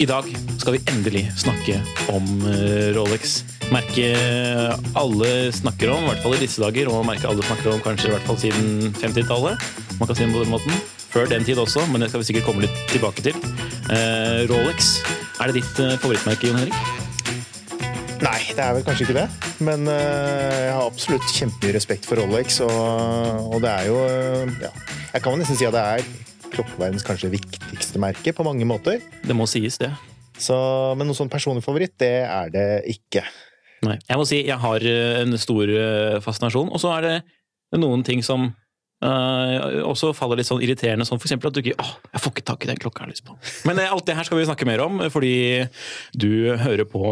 I dag skal vi endelig snakke om eh, Rolex. Merke alle snakker om, i hvert fall i disse dager, og merke alle snakker om kanskje i hvert fall siden 50-tallet. Man kan si det på den måten. Før den tid også, men det skal vi sikkert komme litt tilbake til. Eh, Rolex, er det ditt eh, favorittmerke, Jon Henrik? Nei, det er vel kanskje ikke det. Men uh, jeg har absolutt kjempemye respekt for Rolex, og, og det er jo uh, ja, Jeg kan vel nesten si at det er klokkeverdens kanskje viktigste merke på mange måter. Det må sies, det. Så, men noen sånn personlig favoritt, det er det ikke. Nei. Jeg må si jeg har eh, en stor eh, fascinasjon, og så er det noen ting som eh, også faller litt sånn irriterende, sånn eksempel at du ikke åh, jeg får ikke tak i den klokka jeg har lyst på. Men uh, alt det her skal vi snakke mer om, fordi du hører på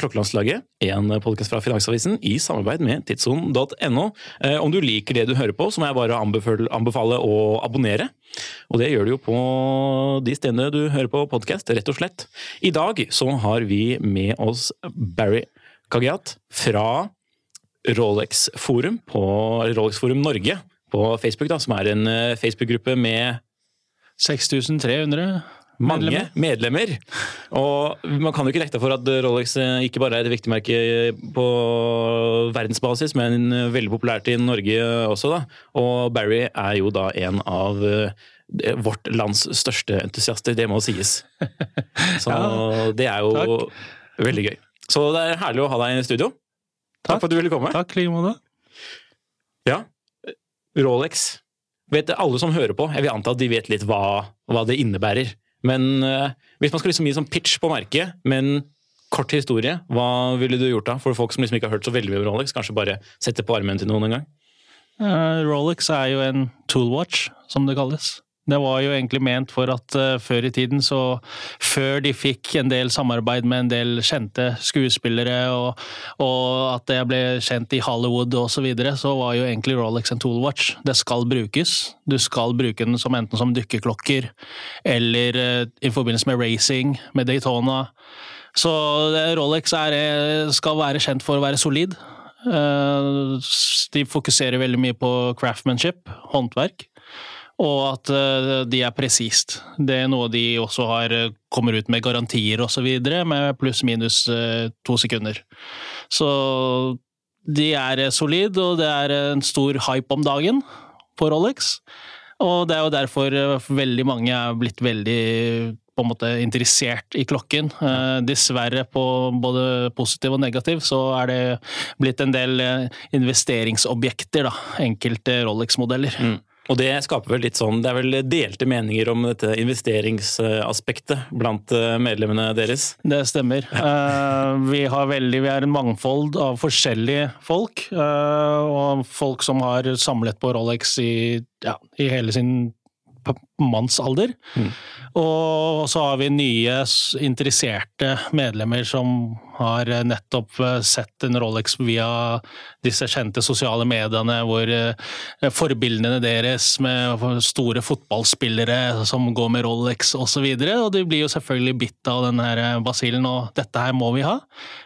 Klokkelandslaget, en podkast fra Finansavisen i samarbeid med tidsson.no. Uh, om du liker det du hører på, så må jeg bare anbefale, anbefale å abonnere. Og det gjør du jo på de stedene du hører på podkast, rett og slett. I dag så har vi med oss Barry Kagiat fra Rolex Forum, på Rolex Forum Norge på Facebook, da, som er en eh, Facebook-gruppe med 6300 mange medlemmer. medlemmer. Og man kan jo ikke nekte for at Rolex eh, ikke bare er et viktig merke på verdensbasis, men veldig populært i Norge også. da. Og Barry er jo da en av eh, vårt lands største entusiaster, det må sies. Så Ja, det er jo takk. veldig gøy. Så det er herlig å ha deg i studio. Takk, Takk. for at du ville komme. Takk, like måte. Ja. Rolex. Vet alle som hører på, jeg vil anta at de vet litt hva, hva det innebærer. Men uh, hvis man skal liksom gi sånn pitch på merket, men kort historie, hva ville du gjort da? For folk som liksom ikke har hørt så veldig mye om Rolex, kanskje bare sette på armen til noen en gang? Uh, Rolex er jo en toolwatch, som det kalles. Det var jo egentlig ment for at uh, før i tiden, så før de fikk en del samarbeid med en del kjente skuespillere, og, og at det ble kjent i Hollywood osv., så, videre, så var jo egentlig Rolex en toolwatch. Det skal brukes. Du skal bruke den som enten som dykkerklokker, eller uh, i forbindelse med racing, med Daytona. Så eh, Rolex er, skal være kjent for å være solid. Uh, De fokuserer veldig mye på craftsmanship, håndverk, og at eh, de er presist. Det er noe de også har eh, kommer ut med garantier osv., med pluss-minus eh, to sekunder. Så de er solide, solid, og det er en stor hype om dagen på Rolex. Og det er jo derfor veldig mange er blitt veldig på en måte interessert i klokken. Dessverre på både positiv og negativ så er det blitt en del investeringsobjekter, da. Enkelte Rolex-modeller. Mm. Og det skaper vel litt sånn Det er vel delte meninger om dette investeringsaspektet blant eh, medlemmene deres? Det stemmer. Eh, vi, har veldig, vi er en mangfold av forskjellige folk. eh, og folk som har samlet på Rolex i, ja, i hele sin p- Mm. Og så har vi nye interesserte medlemmer som har eh, nettopp eh, sett en Rolex via disse kjente sosiale mediene, hvor eh, forbildene deres med store fotballspillere som går med Rolex osv. Og, så og de blir jo selvfølgelig bitt av den her basillen, og dette her må vi ha.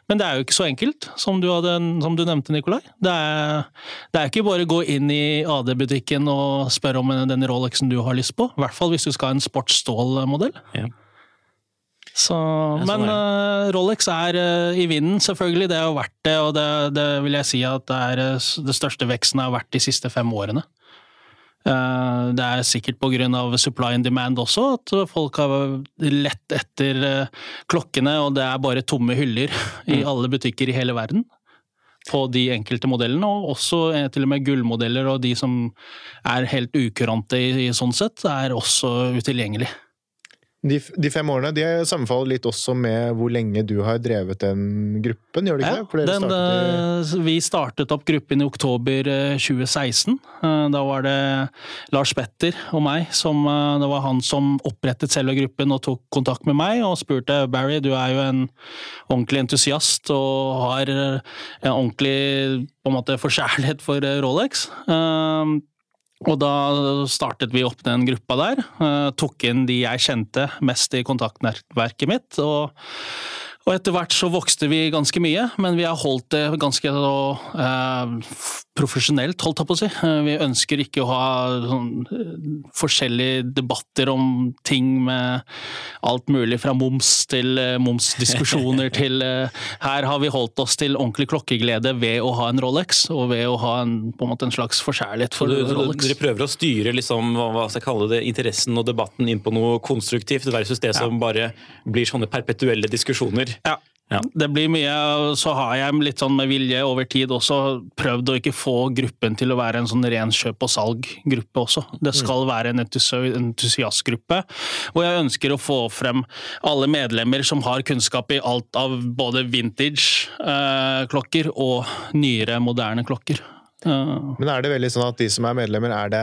Men det er jo ikke så enkelt, som du, hadde, som du nevnte, Nikolai. Det er, det er ikke bare å gå inn i AD-butikken og spørre om den Rolexen du har lyst på. I hvert fall hvis du skal ha en sportsstålmodell. Så, Ja, sånn men eh, Rolex er eh, i vinden, selvfølgelig. Det har vært det, og det, det vil jeg si at det er eh, det største veksten har vært de siste fem årene. Det er sikkert av supply and demand også, at folk har lett etter klokkene, og det er bare tomme hyller i alle butikker i hele verden. På de enkelte modellene, og også eh, til og med gullmodeller og de som er helt ukurante i, i sånn sett, er også utilgjengelig. De, de fem årene de sammenfaller litt også med hvor lenge du har drevet den gruppen, gjør det ikke Ja, den, startet i- eh, vi startet opp gruppen i oktober eh, 2016. Eh, Da var det Lars Petter og meg som eh, Det var han som opprettet selve gruppen og tok kontakt med meg og spurte Barry, du er jo en ordentlig entusiast og har eh, en ordentlig på en måte forkjærlighet for eh, Rolex. Og da startet vi opp den gruppa der. eh, Tok inn de jeg kjente mest i kontaktnettverket mitt. og og etter hvert så vokste vi ganske mye, men vi har holdt det ganske eh, profesjonelt, holdt jeg på å si. Eh, vi ønsker ikke å ha sånn, eh, forskjellige debatter om ting med alt mulig fra moms til eh, momsdiskusjoner til eh, Her har vi holdt oss til ordentlig klokkeglede ved å ha en Rolex, og ved å ha en, på en, måte en slags forkjærlighet for du, Rolex. dere prøver å styre liksom, hva skal jeg kalle det, interessen og debatten inn på noe konstruktivt, versus det som bare blir sånne perpetuelle diskusjoner. Ja. Ja. Det blir mye, så har jeg litt sånn med vilje over tid også prøvd å ikke få gruppen til å være en sånn ren kjøp og salg-gruppe også. Det skal være en entusiastgruppe, hvor jeg ønsker å få frem alle medlemmer som har kunnskap i alt av både vintage-klokker og nyere, moderne klokker. Eh, Men er det veldig sånn at de som er medlemmer, er det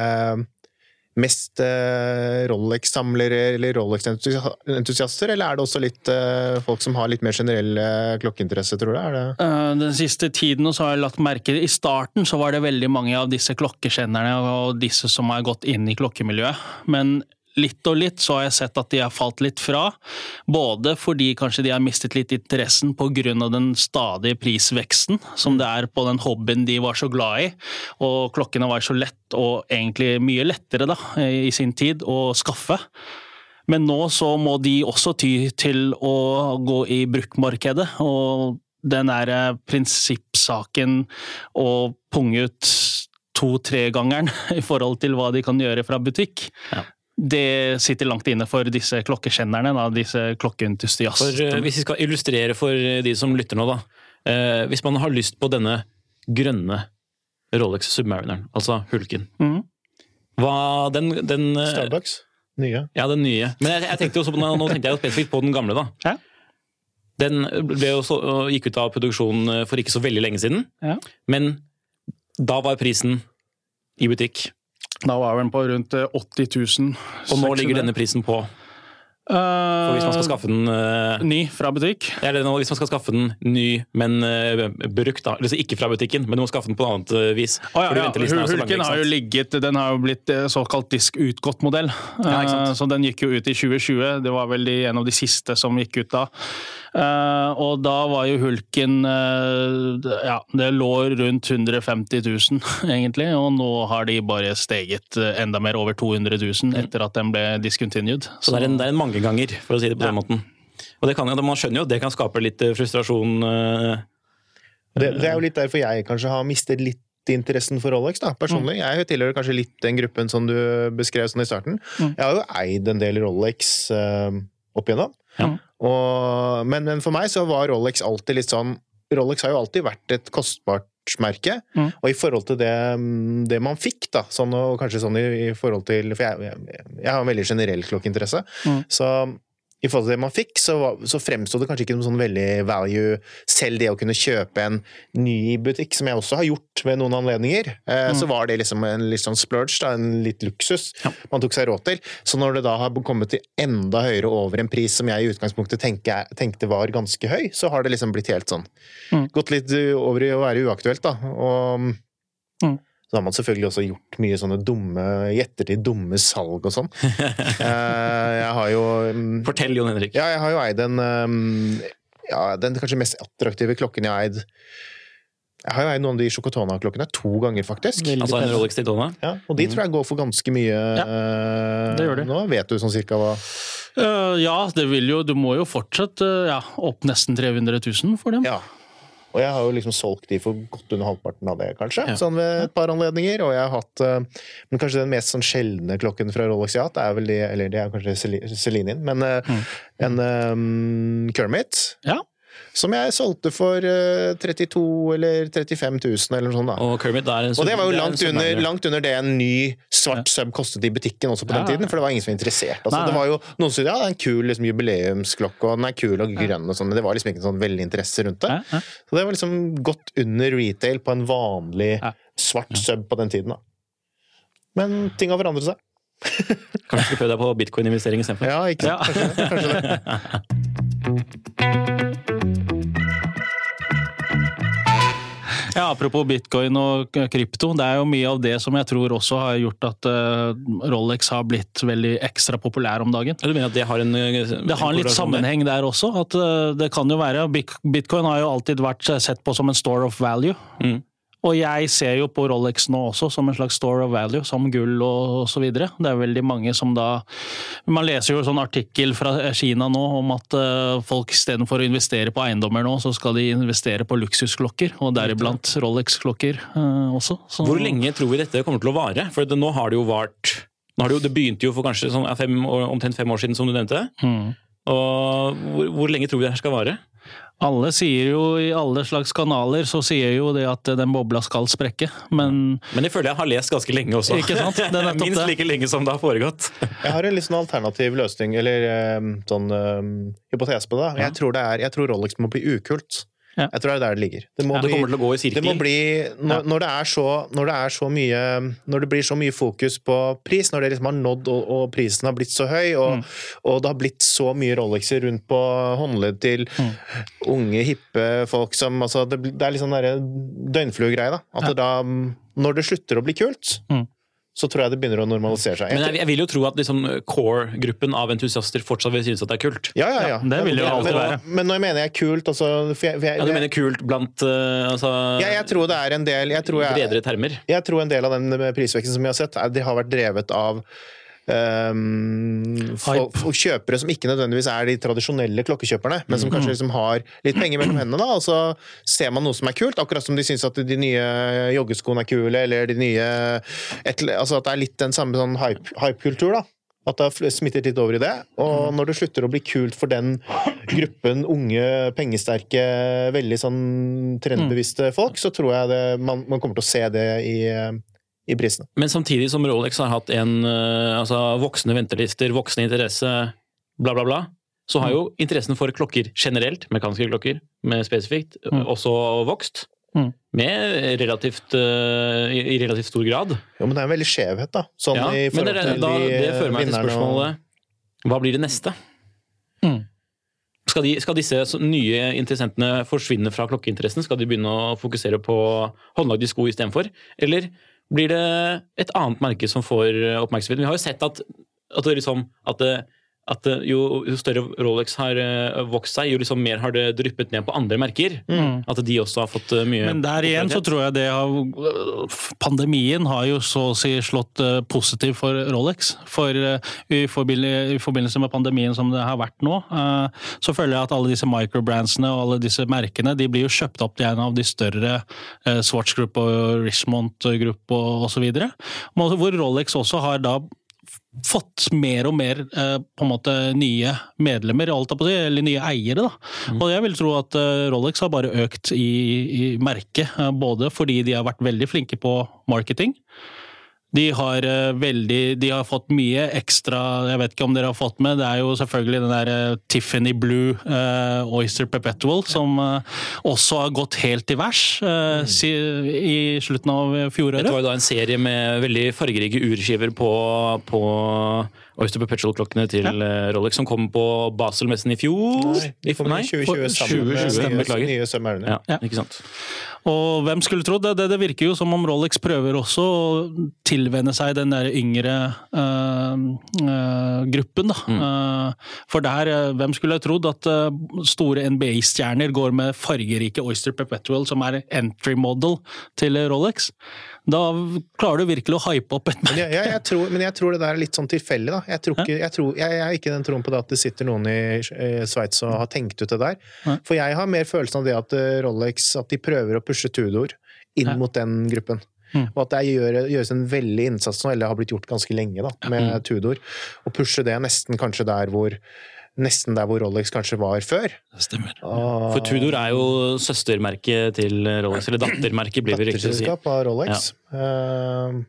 mest eh, Rolex-samlere eller Rolex-entusiaster, eller er det også litt eh, folk som har litt mer generell klokkeinteresse, tror du? Eh, Den siste tiden så har jeg lagt merke I starten så var det veldig mange av disse klokkekjennerne og disse som har gått inn i klokkemiljøet. Men litt og litt så har jeg sett at de har falt litt fra. Både fordi kanskje de har mistet litt interessen pga. den stadige prisveksten som det er på den hobbyen de var så glad i. Og klokkene var så lett, og egentlig mye lettere da, i sin tid, å skaffe. Men nå så må de også ty til å gå i bruktmarkedet, og den der eh, prinsippsaken å punge ut to-tre-gangeren i forhold til hva de kan gjøre fra butikk, Ja. Det sitter langt inne for disse klokkekjennerne, da, disse For, eh, hvis vi skal illustrere for de som lytter nå, da. Eh, hvis man har lyst på denne grønne Rolex Submarineren, altså Hulken mm. hva den, den eh, Starbucks? Nye? Ja, den nye. Men jeg, jeg tenkte også på, nå tenkte jeg spesifikt på den gamle, da. Ja. Den ble jo så, gikk ut av produksjon eh, for ikke så veldig lenge siden. Ja. Men da var prisen i butikk, Da var den på rundt eh, 80 000. og nå ligger denne prisen på. For hvis man skal skaffe den uh, Ny fra butikk. eller nå, hvis man skal skaffe den ny, men uh, brukt, da. Altså ikke fra butikken, men du må skaffe den på annet uh, vis. Oh, ja, ja. Hulken har jo ligget Den har jo blitt eh, såkalt disk-utgått-modell. Ja, ikke sant. Eh, Så den gikk jo ut i 2020. Det var vel de, en av de siste som gikk ut da. Eh, Og da var jo Hulken eh, Ja, det lå rundt 150 000, egentlig. Og nå har de bare steget eh, enda mer, over 200 000, etter at den ble discontinued. Så det er en, det er en mangeganger, for å si det på den måten. Og det kan, jo- Man skjønner jo at det kan skape litt frustrasjon. Det, det er jo litt derfor jeg kanskje har mistet litt interessen for Rolex, da, personlig. Jeg tilhører kanskje litt den gruppen som du beskrev sånn i starten. Jeg har jo eid en del Rolex eh, opp igjennom. Ja. Og, men, men for meg så var Rolex alltid litt sånn Rolex har jo alltid vært et kostbart merke, Mm. og i forhold til det, det man fikk, da, sånn, og kanskje sånn i, i forhold til For jeg, jeg, jeg har en veldig generell klokkeinteresse, Mm. så i forhold til det man fikk, så, så fremsto det kanskje ikke som sånn veldig value, selv det å kunne kjøpe en ny butikk, som jeg også har gjort ved noen anledninger. Eh, Så var det liksom en litt sånn splurge, da, en litt luksus man tok seg råd til. Så når det da har kommet til enda høyere over en pris som jeg i utgangspunktet tenkte, tenkte var ganske høy, så har det liksom blitt helt sånn Mm. Gått litt over i å være uaktuelt, da. Og Mm. Så har man selvfølgelig også gjort mye sånne dumme, i ettertid dumme salg og sånn. Eh, jeg har jo mm, Fortell, Jon Henrik. ja, jeg har jo eid en um, ja, Den kanskje mest attraktive klokken jeg har eid Jeg har jo eid noen av de Chocotona-klokkene to ganger, faktisk. Veldig Altså en. Rolex Daytona. Ja, og de tror jeg går for ganske mye ja, det gjør de. nå. Vet du sånn cirka hva uh, ja, det vil jo, du må jo fortsatt uh, ja, opp nesten 300 000 for dem. Ja. Og jeg har jo liksom solgt de for godt under halvparten av det, kanskje. Ja. Sånn ved et par anledninger. Og jeg har hatt eh, Men kanskje den mest sånn sjeldne klokken fra Rolex hatt, er vel de Eller det er kanskje Celi- Celine, men mm. en um, Kermit. Ja. Som jeg solgte for uh, 32 eller 35 000 eller noe sånt. da. Og Kermit er en Og det var jo langt under, langt under det en ny svart sub kostet i butikken også på den Ja, ja. tiden, for det var ingen som var interessert. Altså, det var jo Noen som ja, det er en kul liksom, jubileumsklokke, og den er kul og grønn, og sånn, men det var liksom ikke sånn veldig interesse rundt det. Ja, ja. Så det var liksom godt under retail på en vanlig Ja. svart sub på den tiden. da. Men ting har forandret seg. Kanskje du skulle prøve deg på bitcoin-investering istedenfor? Ja, ikke Ja. sant? Kanskje, kanskje det. Ja, Apropos bitcoin og krypto, det er jo mye av det som jeg tror også har gjort at eh, Rolex har blitt veldig ekstra populær om dagen. Du mener at det har en en Det har en litt sammenheng der også. at eh, det kan jo være, Bitcoin har jo alltid vært sett på som en store of value. Mm. Og jeg ser jo på Rolex nå også som en slags store of value, som gull og, osv. Det er veldig mange som da Man leser jo en sånn artikkel fra Kina nå om at eh, folk istedenfor å investere på eiendommer nå, så skal de investere på luksusklokker, og deriblant Rolex-klokker eh, også. Så, Hvor lenge tror vi dette kommer til å vare? For det, nå har det jo vart det, jo, det begynte jo for kanskje sånn, fem, omtrent fem år siden, som du nevnte. Mm. Og hvor, hvor lenge tror vi det her skal vare? Alle sier jo i alle slags kanaler så sier jo det at den bobla skal sprekke, men Men det føler jeg har lest ganske lenge også. Ikke sant? Det er Minst like lenge som det har foregått. Jeg har en litt sånn alternativ løsning, eller eh, sånn um, hypotese på det. Jeg, tror det er, jeg tror Rolex må bli ukult. Ja. Jeg tror det er der det ligger. Det må Ja, det kommer til å gå i Det må bli, når, når, det er så, når det er så mye Når det blir så mye fokus på pris, når det liksom har nådd og, og prisen har blitt så høy, og, og det har blitt så mye Rolexer rundt på håndledd til unge, hippe folk som altså, det, det er litt sånn derre døgnfluegreie, da. At det da Når det slutter å bli kult, Mm. Så tror jeg det begynner å normalisere seg. Men jeg, jeg vil jo tro at liksom, core-gruppen av entusiaster fortsatt vil synes at det er kult. ja, ja, ja. det vil jo men, alltid men, være. Men når jeg mener jeg er kult, altså for jeg, for jeg, Ja, Du mener kult blant uh, altså, ja, jeg tror det er en del jeg tror jeg, bredere termer? Jeg tror en del av den prisveksten som vi har sett, er, det har vært drevet av ehm, folk, folk kjøpere som ikke nødvendigvis er de tradisjonelle klokkekjøperne, men som kanskje liksom har litt penger mellom hendene, da, og så ser man noe som er kult, akkurat som de syns at de nye joggeskoene er kule, eller de nye et, Altså at det er litt den samme sånn hype- hype-kultur, da. At det har smittet litt over i det. Og når det slutter å bli kult for den gruppen unge, pengesterke, veldig sånn trendbevisste folk, så tror jeg det, man, man kommer til å se det i, i prisene. Men samtidig som Rolex har hatt en uh, altså, voksende ventelister, voksende interesse, bla, bla, bla, så har jo interessen for klokker generelt, mekaniske klokker med spesifikt, Mm. også vokst. Mm. Med relativt, uh, i, i relativt stor grad. Jo, men det er en veldig skjevhet, da. Sånn Ja, i men forhold det, til da, de det fører meg til spørsmålet og- Hva blir det neste? Mm. Skal, de, skal disse nye interessentene forsvinne fra klokkeinteressen? Skal de begynne å fokusere på håndlagde sko istedenfor? Eller blir det et annet merke som får oppmerksomhet? Vi har jo sett at, at, liksom, at, det, at jo, jo større Rolex har eh, vokst seg, jo liksom mer har det dryppet ned på andre merker. At de også har fått eh, mye Men der igjen så tror jeg det har Pandemien har jo så å si slått eh, positivt for Rolex. For eh, i forbindelse, med pandemien som det har vært nå, eh, så føler jeg at alle disse microbrandsene og alle disse merkene de blir jo kjøpt opp til en av de større eh, Swatch Group og Richmond Group og osv. Hvor Rolex også har da fått mer og mer eh, på en måte nye medlemmer, alt på å si, eller nye eiere. da. Og jeg vil tro at eh, Rolex har bare økt i, i merket, eh, både fordi de har vært veldig flinke på marketing. De har, eh, veldig, de har fått mye ekstra Jeg vet ikke om dere har fått med, det er jo selvfølgelig den der eh, Tiffany Blue uh, Oyster Perpetual, som uh, også har gått helt til værs uh, si, i slutten av fjoråret. Dette var jo da en serie med veldig fargerike urskiver på, på Oyster Perpetual-klokkene til ja. Rolex, som kom på Basel-messen i fjor. Nei, de kom i 2020 sammen 2020, med nye, beklager. nye Submariner. Ja, Ja. ikke sant. Og hvem skulle trodd det, det? Det virker jo som om Rolex prøver også å tilvenne seg den der yngre øh, øh, gruppen, da. Mm. Uh, for der, hvem skulle trodd at store NBA-stjerner går med fargerike Oyster Perpetual, som er entry model til Rolex? Da klarer du virkelig å hype opp et men jeg, jeg, tror, men jeg tror det der er litt sånn tilfeldig, da. Jeg, tror ikke, jeg, tror, jeg, har ikke den troen på det at det sitter noen i Sveits og har tenkt ut det der. For jeg har mer følelsen av det at Rolex at de prøver å pushe Tudor inn mot den gruppen. Mm. Og at det gjør, gjøres en veldig innsats nå, eller har blitt gjort ganske lenge, da, med mm. Tudor. Å pushe det nesten kanskje der hvor Nesten der hvor Rolex kanskje var før. Det stemmer. Og... For Tudor er jo søstermerket til Rolex, eller dattermerket, blir det riktig å si. Av Rolex. Ja. Uh,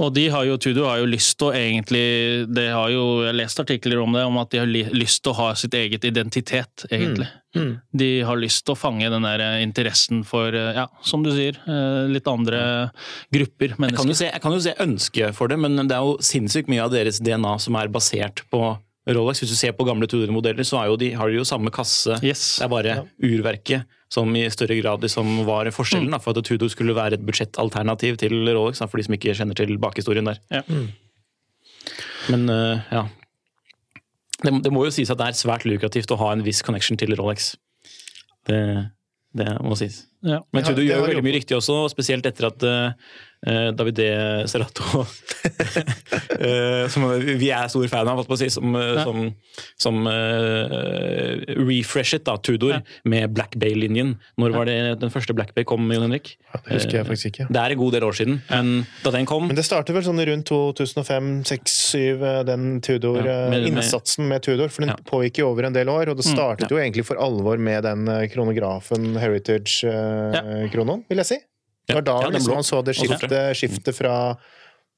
og de har jo, Tudor har jo lyst til å egentlig det har jo, Jeg har lest artikler om det, om at de har lyst til å ha sitt eget identitet, egentlig. Mm. Mm. De har lyst til å fange den der eh, interessen for, eh, ja, som du sier, litt andre grupper mennesker. Jeg kan jo se, jeg kan jo se ønske for det, men det er jo sinnssykt mye av deres DNA som er basert på Rolex. Hvis du ser på gamle Tudor-modeller, så de, har de jo samme kasse. Yes. Det er bare ja. urverket som i større grad liksom var forskjellen. Mm. Da, for at Tudor skulle være et budsjettalternativ til Rolex, da, for de som ikke kjenner til bakhistorien der. Ja. Mm. Men uh, ja. Det, det, må jo sies at det er svært lukrativt å ha en viss connection til Rolex. Det, det må sies. Ja. Men Tudor gjør jo veldig mye riktig også, spesielt etter at uh, Uh, Davide Serrato, uh, som vi er stor fan av, si, som, uh, ja. som, som refreshet da, Tudor ja. med Black Bay-linjen. Når var det den første Black Bay kom, Jon Henrik? Ja, det husker jeg faktisk ikke. Det er en god del år siden, men da den kom Men det startet vel sånn rundt 2005-2006-2007, den Tudor-innsatsen med, med, Tudor. For den pågikk jo over en del år, og det mm. startet jo egentlig for alvor med den kronografen, Heritage-kronoen, vil jeg si. Det var da ja, liksom, man så det skiftet, skiftet, fra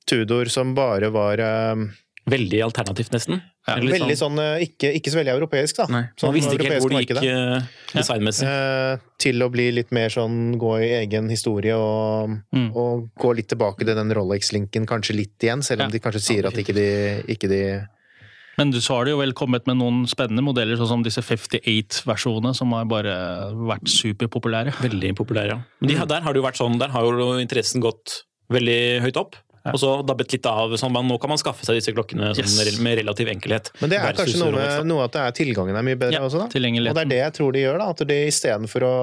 Tudor som bare var um, Veldig alternativt, nesten? Ja, veldig sånn, sånn ikke, ikke, så veldig europeisk, da. Nei, sånn man visste ikke helt hvor det gikk uh, designmessig. Uh, til å bli litt mer sånn gå i egen historie og, mm. og gå litt tilbake til den Rolex-linken kanskje litt igjen, selv om ja. de kanskje sier at ikke de, ikke de men så har det jo vel kommet med noen spennende modeller, sånn som disse 58-versjonene, som har bare vært superpopulære. Veldig populære, ja. Men de, der har det jo vært sånn, der har jo interessen gått veldig høyt opp. Ja. Og så dabbet litt av. sånn Nå kan man skaffe seg disse klokkene yes. med relativ enkelhet. Men det er kanskje noe med noe at det er tilgangen er mye bedre ja, også, da? Og det er det jeg tror de gjør, da. At de istedenfor å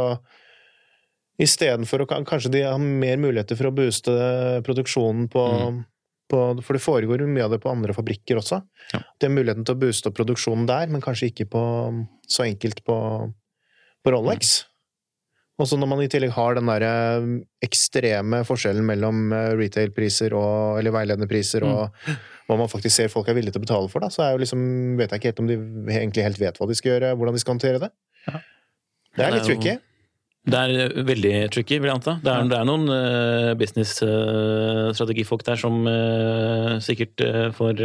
Istedenfor å kanskje de har mer muligheter for å booste produksjonen på mm på, For det foregår mye av det på andre fabrikker også. Ja. Det er muligheten til å booste opp produksjonen der, men kanskje ikke på, så enkelt på, på Rolex. Mm. Og så når man i tillegg har den der eh, ekstreme forskjellen mellom eh, retail-priser eller veiledende priser og mm. hva man faktisk ser folk er villige til å betale for, da, så liksom, vet jeg ikke helt om de egentlig helt vet hva de skal gjøre, hvordan de skal håndtere det. Ja. Det er litt tricky. Det er veldig tricky, vil jeg anta. Det er, det er noen uh, business-strategifolk uh, der som uh, sikkert får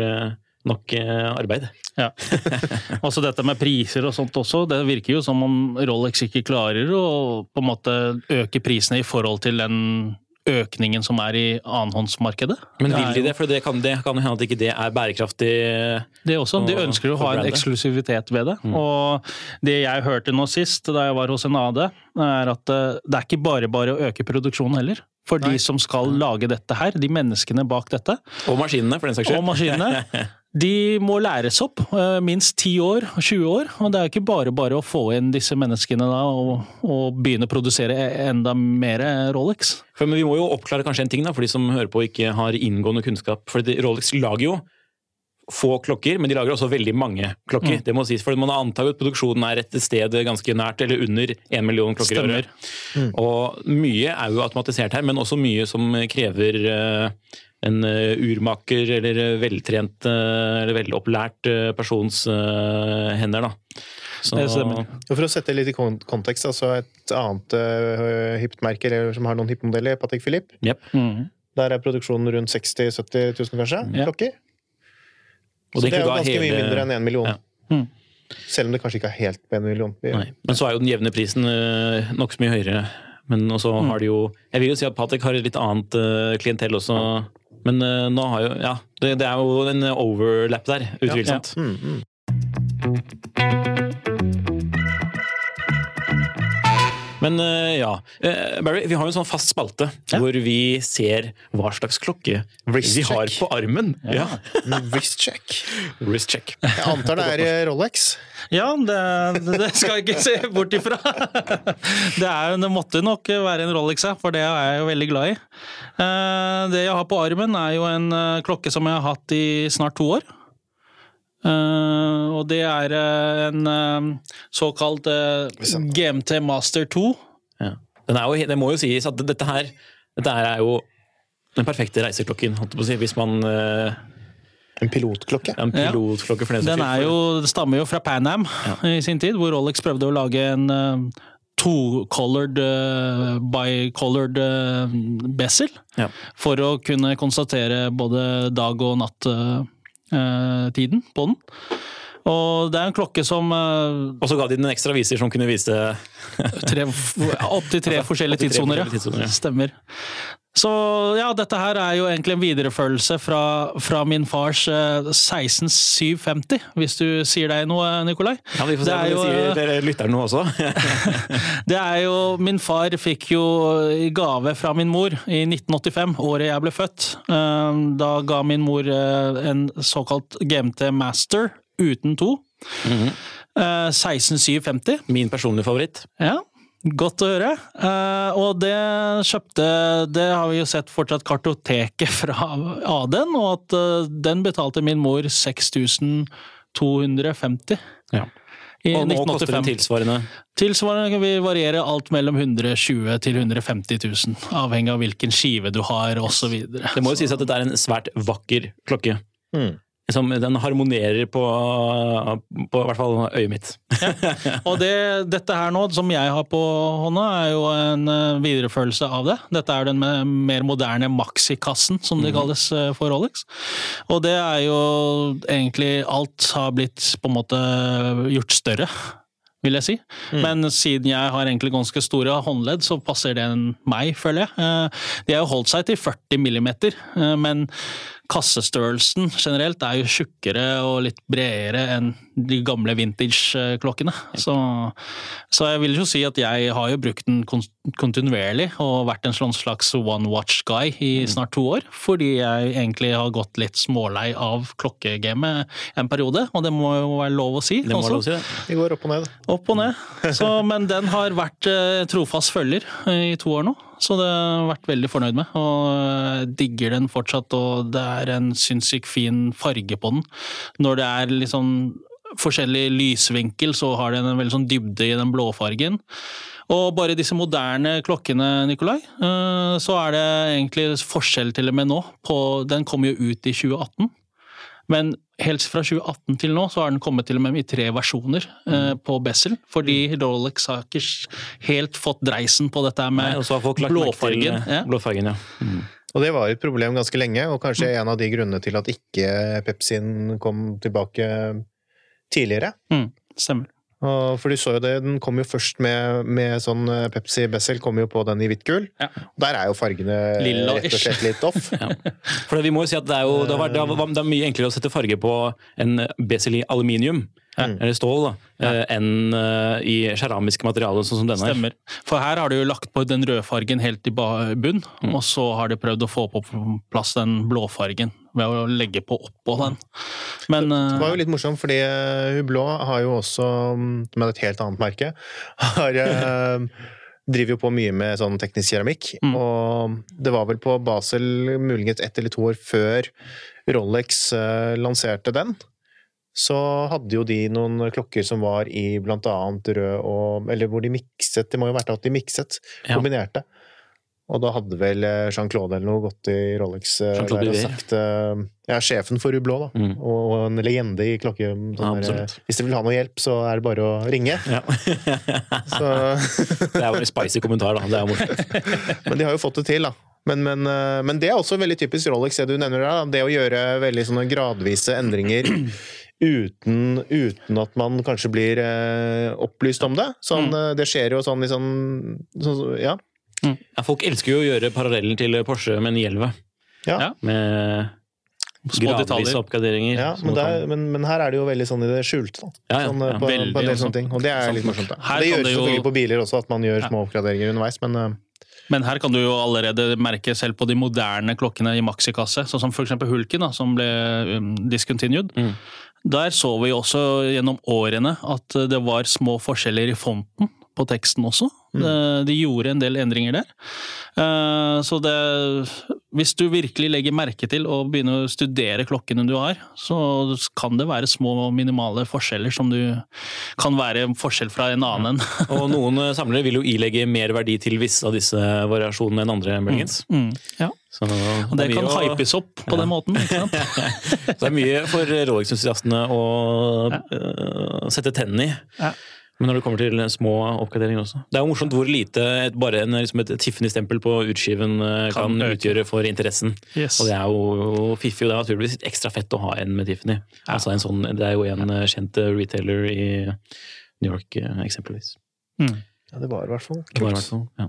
nok arbeid. Ja. også dette med priser og sånt også. Det virker jo som om Rolex ikke klarer å på en måte øke prisene i forhold til den økningen som er i annenhåndsmarkedet. Men vil de det? For det kan, det kan hende at ikke det er bærekraftig? Det også. De ønsker å ha en eksklusivitet ved det. Mm. Og det jeg hørte nå sist, da jeg var hos en AD, er at eh, det er ikke bare bare å øke produksjonen heller. For Nei. de som skal lage dette her, de menneskene bak dette. Og maskinene, for den saks skyld. Og maskinene. De må læres opp, eh, minst 10 år, 20 år. Og det er ikke bare bare å få inn disse menneskene da, og, og begynne å produsere e, enda mer Rolex. For, men vi må jo oppklare kanskje en ting, da, for de som hører på og ikke har inngående kunnskap. For Rolex lager jo få klokker, men de lager også veldig mange klokker. Mm. Det må sies, for Man antar jo at produksjonen er et sted ganske nært, eller under én million klokker i året. Mm. Og mye er jo automatisert her, men også mye som krever uh, en eh, urmaker eller veltrent eh, eller velopplært eh, persons hender. da. Så, for å sette litt i kontekst, altså et annet uh, hipt som har noen hippe Patek Philippe. Yep. Mm. Der er produksjonen rundt 60 000-70 000, kanskje, Yep. klokker. Så det, det er jo ganske hele... mye mindre enn én en million. Ja. Mm. Selv om det kanskje ikke er helt på én million. Nei. Men så er jo den jevne prisen uh, nokså mye høyere. Men også mm. har de jo Jeg vil jo si at Patek har et litt annet uh, klientell også. Men uh, nå har jo Ja, det, det, er jo en overlap der, utvilsomt. Ja, ja. Mm, mm. Men eh, ja. Eh, Barry, vi har jo en sånn fast spalte Ja. hvor vi ser hva slags klokke Wrist vi har på armen. Ja. Wrist check. Wrist check. Jeg antar det er Rolex. Ja, det, det skal jeg ikke se bort ifra. Det, er, det måtte nok være en Rolex, for det er jeg jo veldig glad i. Eh, Det jeg har på armen, er jo en klokke som jeg har hatt i snart to år. Eh, Og det er eh, en eh, såkalt GMT Master 2. Ja. Den er jo, det må jo sies at dette her, dette her er jo den perfekte reiseklokken, holdt jeg på å si, hvis man En pilotklokke. en pilotklokke for den Den er jo, det stammer jo fra Pan Am i sin tid, hvor Rolex prøvde å lage en uh, to-colored, uh, bi-colored uh, bezel. Ja. For å kunne konstatere både dag- og natt-tiden på den. Og det er en klokke som uh, Og så ga de den en ekstra viser som kunne vise Opptil tre opp opptil tre forskjellige tidssoner, ja. Stemmer. Så ja, dette her er jo egentlig en viderefølelse fra, fra min fars eh, 16750, hvis du sier deg noe, Nikolai. Ja, Vi får se om er sier dere lytter nå også. Det er jo Min far fikk jo gave fra min mor i 1985, året jeg ble født. Eh, Da ga min mor eh, en såkalt GMT Master uten to. Mhm. Eh, 16750. Min personlige favoritt. Ja, godt å høre. Eh, og det kjøpte Det har vi jo sett fortsatt kartoteket fra Aden, og at eh, den betalte min mor 6250 Ja. i Og nå koster den 1985. tilsvarende Tilsvarende vil variere alt mellom 120 til 150 000, avhengig av hvilken skive du har osv. Det må jo sies at dette er en svært vakker klokke. Mm. Som, den harmonerer på, på i hvert fall øyet mitt. Og det, dette her nå, som jeg har på hånda, er jo en eh, videreførelse av det. Dette er den mer moderne maxikassen, som det kalles eh, for Rolex. Og det er jo egentlig Alt har blitt på en måte gjort større. Vil jeg si. Men siden jeg har egentlig ganske store håndledd, så passer den meg, føler jeg. Eh, De har jo holdt seg til 40 millimeter, men kassestørrelsen generelt er jo tjukkere og litt bredere enn de gamle vintage-klokkene. Så, så jeg vil jo si at jeg har jo brukt den kontinuerlig og vært en sånn slags one watch guy i snart to år, fordi jeg egentlig har gått litt smålei av klokkegamet en periode, og det må jo være lov å si. Det må lov å si. det. Vi går opp og ned. Opp og ned. Så, men den har vært eh, trofast følger i to år nå, så det har jeg vært veldig fornøyd med. Og jeg digger den fortsatt, og det er en sinnssykt fin farge på den. Når det er sånn forskjellig lysvinkel, så har den en veldig sånn dybde i den blåfargen. Og bare disse moderne klokkene, Nikolai, eh, så er det egentlig forskjell til og med nå. På, den kom jo ut i 2018. Men helt fra 2018 til nå så har den kommet til og med i tre versjoner eh, på Bessel. Fordi Rolex har ikke helt fått dreisen på dette med Nei, med har folk lagt merke til, blåfargen. eh, Ja. blåfargen ja. Og det var et problem ganske lenge, og kanskje en av de grunnene til at ikke Pepsin kom tilbake tidligere. Mm, stemmer. For du så jo det, den kom jo først med, med sånn eh, Pepsi Bessel, kom jo på den i hvitt gull. Ja. Der er jo fargene Lilla rett og slett litt off. For vi må jo si at det er, jo, det, var, det, var, det er mye enklere å sette farge på en Bessel i aluminium, eller stål, da, eh, enn eh, i keramiske materialer sånn som denne. Stemmer. For her har du jo lagt på den rødfargen helt i bunn, Mm. og så har de prøvd å få på plass den blåfargen ved å legge på oppå den. Men Det var eh, jo litt morsomt, fordi Hublå har jo også, mm, med et helt annet merke, har driver jo på mye med sånn teknisk keramikk. Mm. Og det var vel på Basel muligens ett eller to år før Rolex uh, lanserte den. Så hadde jo de noen klokker som var i blant annet rød og Eller hvor de mikset, det må jo ha vært at de mikset, Ja. kombinerte. Og da hadde vel eh, Jean-Claude eller noe gått i Rolex eh, der og sagt eh, Ja, sjefen for Hublå, da. Mm. Og en legende i klokke... Sånn Ja, der, hvis du vil ha noe hjelp, så er det bare å ringe. Ja. Så, det er jo en spicy kommentar, da. Det er morsomt. men de har jo fått det til, da. Men, men, men det er også veldig typisk Rolex, det du nevner der. Det å gjøre veldig sånne gradvise endringer uten, uten at man kanskje blir eh, opplyst om det. Sånn, Mm. eh, det skjer jo sånn i sånn, sånn Ja. Ja, folk elsker jo å gjøre parallellen til Porsche med 911. ja. Ja. Med Små detaljer. oppgraderinger. Ja, men, der, men, men her er det jo veldig sånn i det skjulte. Ja, ja, sånn, eh, ja. på, Veldig på en del sånne ting. Og det er litt morsomt. Da. Det kan gjøres det jo- på biler også, at man gjør små oppgraderinger underveis, men eh, Men her kan du jo allerede merke selv på de moderne klokkene i maxikasse, sånn som f.eks. Hulken, da, som ble um, discontinued. Mm. Der så vi også gjennom årene at det var små forskjeller i fonten på teksten også. De, de gjorde en del endringer der. Eh, Så det Hvis du virkelig legger merke til og begynner å studere klokkene du har, så kan det være små og minimale forskjeller som du kan være forskjell fra en annen. Og noen eh, samlere vil jo ilegge mer verdi til visse av disse variasjonene enn andre Bergens. Mm, ja. Så Og det det kan å- hypes opp på den måten. ikke sant? Så det er mye for Rolex-entusiastene å eh, sette tennene i. Ja. Men når det kommer til små oppgraderinger også. Det er jo morsomt hvor lite et, bare en, liksom et Tiffany-stempel på utskiven eh, kan, Kan utgjøre for interessen. Yes. Og det er jo fiffig, og det er naturligvis ekstra fett å ha en med Tiffany. Altså en sånn, det er jo en eh, kjent eh, retailer i New York, eksempelvis. Mm. Ja, det var i hvert fall Det var i kult. hvert fall, ja.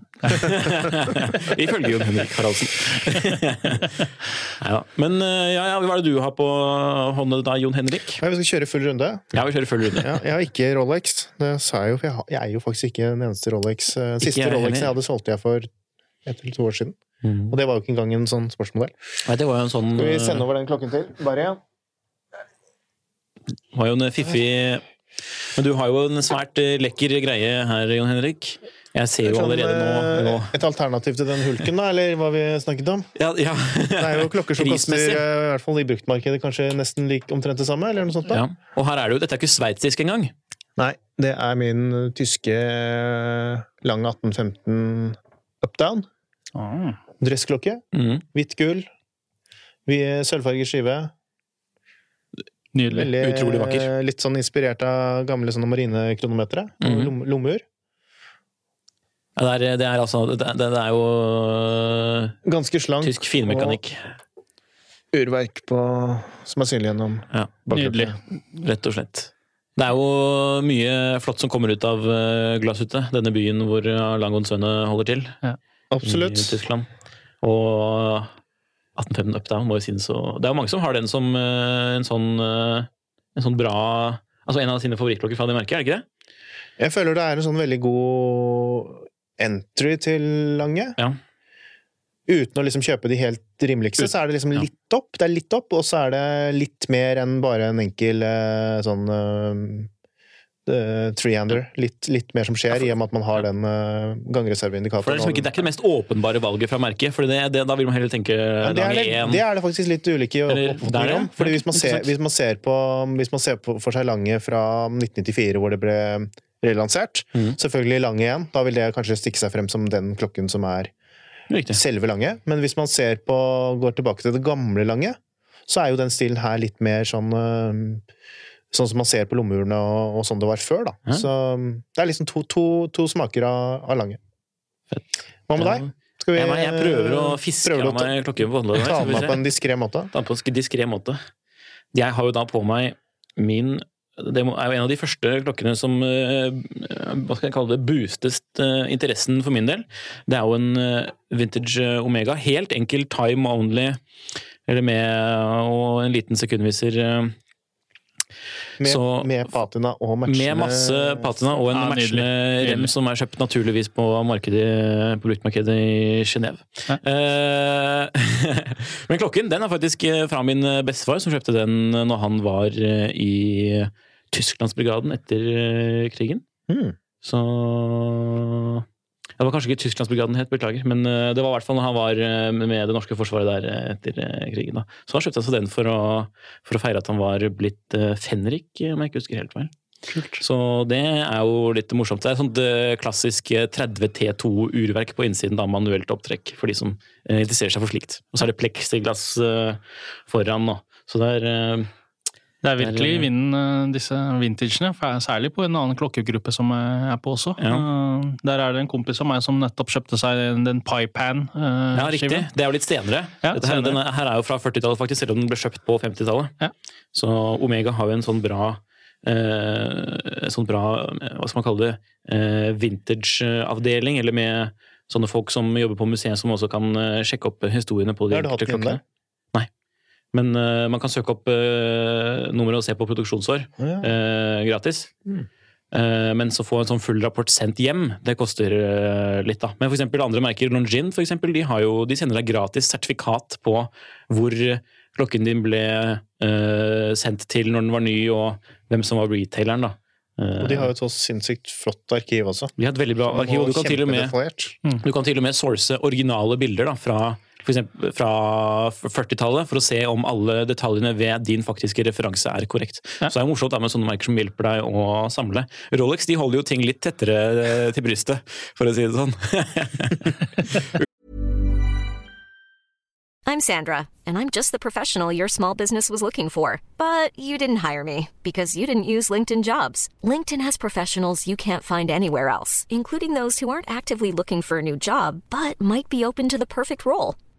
Ifølge Jon Henrik Haraldsen. ja, men eh, ja, ja, hva er det du har på hånda da, Jon Henrik? Ja, vi skal kjøre full runde. Ja, vi kjører full runde. Ja, jeg har ikke Rolex. Det sa jeg jo, for jeg, har, jeg er jo faktisk ikke den eneste Rolex. Eh, Siste jeg Rolex jeg hadde, solgte jeg for ett eller to år siden. Mm. Og det var jo ikke engang en sånn sportsmodell. Nei, det var jo en sånn Skal vi eh, sende over den klokken til? Bare igjen. var jo en fiffig Men du har jo en svært eh, lekker greie her, Jon Henrik. Jeg ser jo Sånn, allerede nå, nå. eh, Et alternativ til den hulken, da, eller hva vi snakket om? Ja, ja. Det er jo klokker som koster, eh, i hvert fall i bruktmarkedet, kanskje nesten lik, omtrent det samme, eller noe sånt. da? ja. Og her er det jo Dette er ikke sveitsisk engang. Nei, det er min tyske lang 1815 updown. Ah. Dressklokke. Mm. Hvitt gull. Vi- Sølvfarget skive. Nydelig. Veldig, Utrolig vakker. eh, Litt sånn inspirert av gamle sånne marinekronometere. Mm. Lom- Lommeur. Ja, det, er, det er altså Det, det er jo øh, Ganske slank. tysk finmekanikk, Og urverk på, som er synlig gjennom Ja. Nydelig. rett og slett. Det er jo mye flott som kommer ut av Glasshytte, denne byen hvor Langonsønne holder til. Absolutt. I Tyskland. Og 1815 Updown må jo synes å Det er jo mange som har den som øh, en sånn øh, en sånn bra Altså en av sine favorittklokker fra det merket, er det ikke det? Jeg føler det er en sånn veldig god entry til Lange. Ja. Uten å liksom kjøpe de helt rimeligste, så er det liksom litt opp. Det er litt opp, og så er det litt mer enn bare en enkel eh, sånn uh, trehander. Litt, litt mer som skjer, i og med at man har den uh, gangreserveindikatoren. det liksom det er ikke det mest åpenbare valget fra merket, for det, det, da vil man heller tenke Ja, det, er det, det er det faktisk litt ulike opp- oppfatninger er om. Fordi hvis man, ser, hvis, man ser på, hvis man ser på for seg Lange fra 1994, hvor det ble relansert, mm. selvfølgelig Lange igjen, da vil det kanskje stikke seg frem som den klokken som er Riktig. selve Lange. Men hvis man ser på, går tilbake til det gamle Lange, så er jo den stilen her litt mer sånn øh, Sånn som man ser på lommurene og, og sånn det var før, da. Ja. Så det er liksom to, to, to smaker av, av Lange. Hva med deg? Skal vi, Jeg, jeg prøver å fiske prøver av meg klokken på håndleddet. ta den på en diskré måte? Ta den på en diskré måte. Jeg har jo da på meg min Det er jo en av de første klokkene som eh, hva skal jeg kalle det, boostet eh, interessen for min del. Det er jo en eh, vintage eh, Omega. Helt enkel time only, eller med og en liten sekundviser. Eh, Med, Så- med patina og matchende Med masse patina og en Ja, matchende nydelig. rem som er kjøpt naturligvis på markedet, på bruktmarkedet i Genéve. Eh, Men klokken den er faktisk eh, fra min bestefar, som kjøpte den når han var eh, i Tysklandsbrigaden etter eh, krigen. Mm. Så Det var kanskje ikke Tysklandsbrigaden het, beklager, men eh, det var i hvert fall når han var eh, med det norske forsvaret der eh, etter krigen. da. Så han kjøpte seg den for å, for å feire at han var blitt fenrik, om jeg ikke husker helt feil. Så det er jo litt morsomt. Det er sånt klassisk eh, 30 T2-urverk på innsiden da manuelt opptrekk, for de som interesserer seg for slikt. Og så er det pleksiglass foran nå. Så det er Det er virkelig i vinden, eh, disse vintagene. Særlig på en annen klokkegruppe som jeg er på også. Ja. Eh, Der er det en kompis av meg som nettopp kjøpte seg den Pipan. eh, Ja, riktig. skiven. Det er jo litt senere. Ja, Dette her, senere. er, her er jo fra 40-tallet, faktisk, selv om den ble kjøpt på 50-tallet. Ja. Så Omega har jo en sånn bra eh, sånn bra, hva skal man kalle det, eh, vintage-avdeling, eller med sånne folk som jobber på museet, som også kan sjekke opp historiene på de enkelte klokkene. Men uh, man kan søke opp uh, nummeret og se på produksjonsår Ja. uh, gratis. Eh, men så få en sånn full rapport sendt hjem, det koster litt. da. Men for eksempel andre merker, Longin, for eksempel, de, har jo, de sender deg gratis sertifikat på hvor klokken din ble sendt til når den var ny, og hvem som var retaileren. da. Og de har jo et så sinnssykt flott arkiv også. de har et veldig bra arkiv, og du kan med du kan til og med source originale bilder da, fra, for fra 40-tallet for å se om alle detaljene ved din faktiske referanse er korrekt. Ja. Så det er morsomt med sånne merker som hjelper deg å samle. Rolex de holder jo ting litt tettere eh, til brystet, for å si det sånn. I'm Sandra, and I'm just the professional your small business was looking for. But you didn't hire me because you didn't use LinkedIn jobs. LinkedIn has professionals you can't find anywhere else, including those who aren't actively looking for a new job but might be open to the perfect role,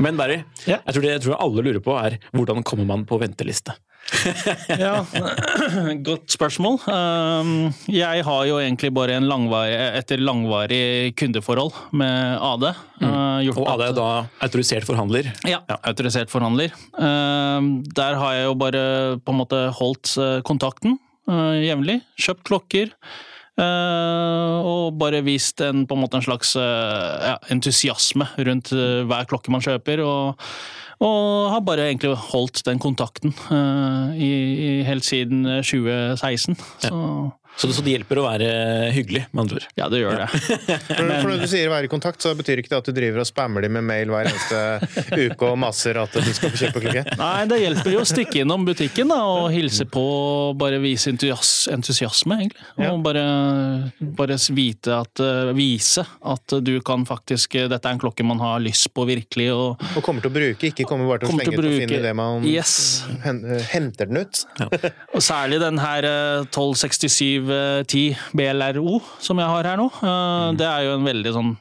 Men Barry, Ja. jeg, tror det, jeg tror alle lurer på er hvordan kommer man på venteliste? Ja, Godt spørsmål. Um, Jeg har jo egentlig bare en langvarig, etter langvarig kundeforhold med AD. Mm. gjort Og AD er da autorisert forhandler. Ja, autorisert forhandler. Um, Der har jeg jo bare på en måte holdt uh, kontakten uh, jevnlig. Kjøpt klokker. Uh, og bare vist en, på en, en slags uh, ja, entusiasme rundt uh, hver klokke man kjøper. Og, og har bare egentlig holdt den kontakten uh, i, i helt siden uh, 2016. Så så det, så det, hjelper å være hyggelig, med andre ord. Ja, det gjør det. for, for når du sier være i kontakt, så betyr ikke det at du driver og spammer dem med mail hver eneste uke og maser at du skal få kjøpe klokke? Nei, det hjelper jo å stikke innom butikken da, og hilse på, og bare vise entusiasme, egentlig. Og ja. bare, bare at, eh, vise at du kan faktisk eh, Dette er en klokke man har lyst på virkelig. Og, og kommer til å bruke, ikke kommer bare til å slenge ut og finne det man yes. henter den ut. Ja. og særlig den her eh, 1267 1110 BLRO, som jeg har her nå, eh, mm. det er jo en veldig sånn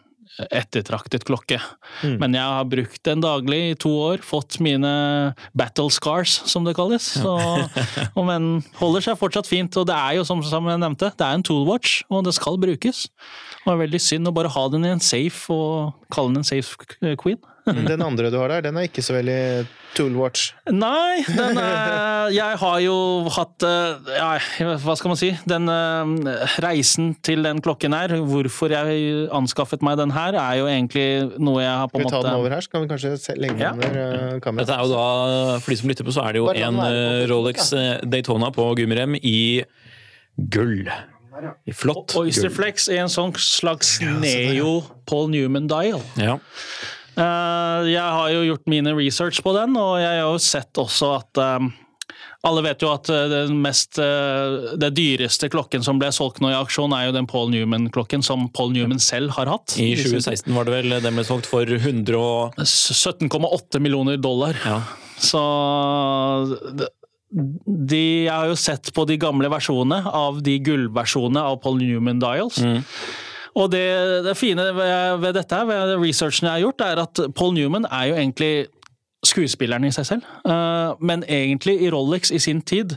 ettertraktet klokke. Mm. Men jeg har brukt den daglig i to år, fått mine battle scars, som det kalles. Så, og, men holder seg fortsatt fint. Og det er jo, som jeg nevnte, det er en toolwatch, og det skal brukes. Det var veldig synd å bare ha den i en safe og kalle den en safe queen. Den andre du har der, den er ikke så veldig toolwatch. Nei, den er, jeg har jo hatt eh, ja, Hva skal man si? Den eh, reisen til den klokken her, hvorfor jeg anskaffet meg den her, er jo egentlig noe jeg har på Skal en vi ta den over her, så kan vi kanskje se legge den under ja. kameraet. Dette er jo da, For de som lytter på, så er det jo en på eh, Rolex eh, Daytona på gummirem i gull. I flott Oyster gull. I en sånn slags neo Paul Newman-dial. Ja. Eh, jeg har jo gjort mine research på den, og jeg har jo sett også at eh, alle vet jo at eh, den mest, det dyreste klokken som ble solgt nå i aksjon, er jo den Paul Newman-klokken som Paul Newman selv har hatt. I 2016 var det vel den ble solgt for 100 og 17,8 millioner dollar. ja. Så de- Jeg har jo sett på de gamle versjonene av de gullversjonene av Paul Newman Dials. Og det, det fine ved, ved dette, ved researchen jeg har gjort, er at Paul Newman er jo egentlig skuespilleren i seg selv. Eh, men egentlig i Rolex i sin tid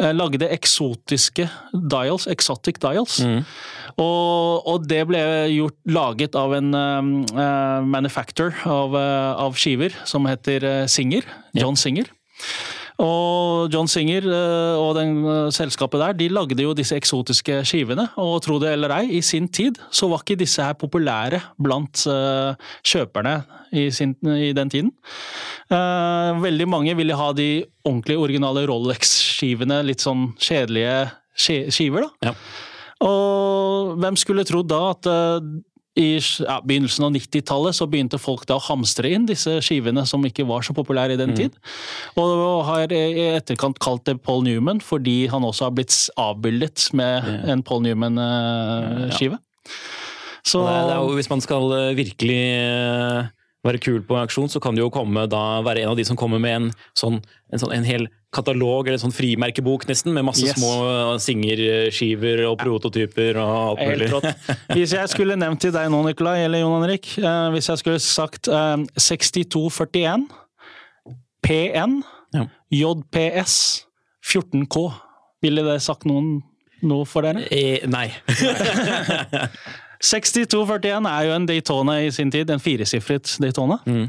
eh, lagde eksotiske dials, exotic dials. Og, og det ble gjort, laget av en eh, manufacturer av, av skiver som heter Singer. John Singer. Og John Singer eh, og den eh, selskapet der, de lagde jo disse eksotiske skivene. Og tro det eller ei, i sin tid så var ikke disse her populære blant eh, kjøperne i, sin, i den tiden. Veldig mange ville ha de ordentlige originale Rolex-skivene, litt sånn kjedelige skiver, da. Ja. Og hvem skulle trodd da at i ja, begynnelsen av 90-tallet så begynte folk da å hamstre inn disse skivene som ikke var så populære i den tid. Og har i etterkant kalt det Paul Newman fordi han også har blitt avbildet med en Paul Newman-skive. Så Det er, det er jo, hvis man skal eh, virkelig eh, være kul på en auksjon, så kan det jo komme da være en av de som kommer med en sånn en, sånn, en hel katalog, eller sånn frimerkebok nesten, med masse Yes. små eh, singerskiver og prototyper og alt Helt mulig. rått. Hvis jeg skulle nevnt til deg nå, Nikolai, eller Jon Henrik, eh, hvis jeg skulle sagt eh, 6241, PN, Ja. JPS, 14K, ville det sagt noen noe for dere? Eh, nei. 6241 er jo en Daytona i sin tid, en firesifret Daytona. Mm.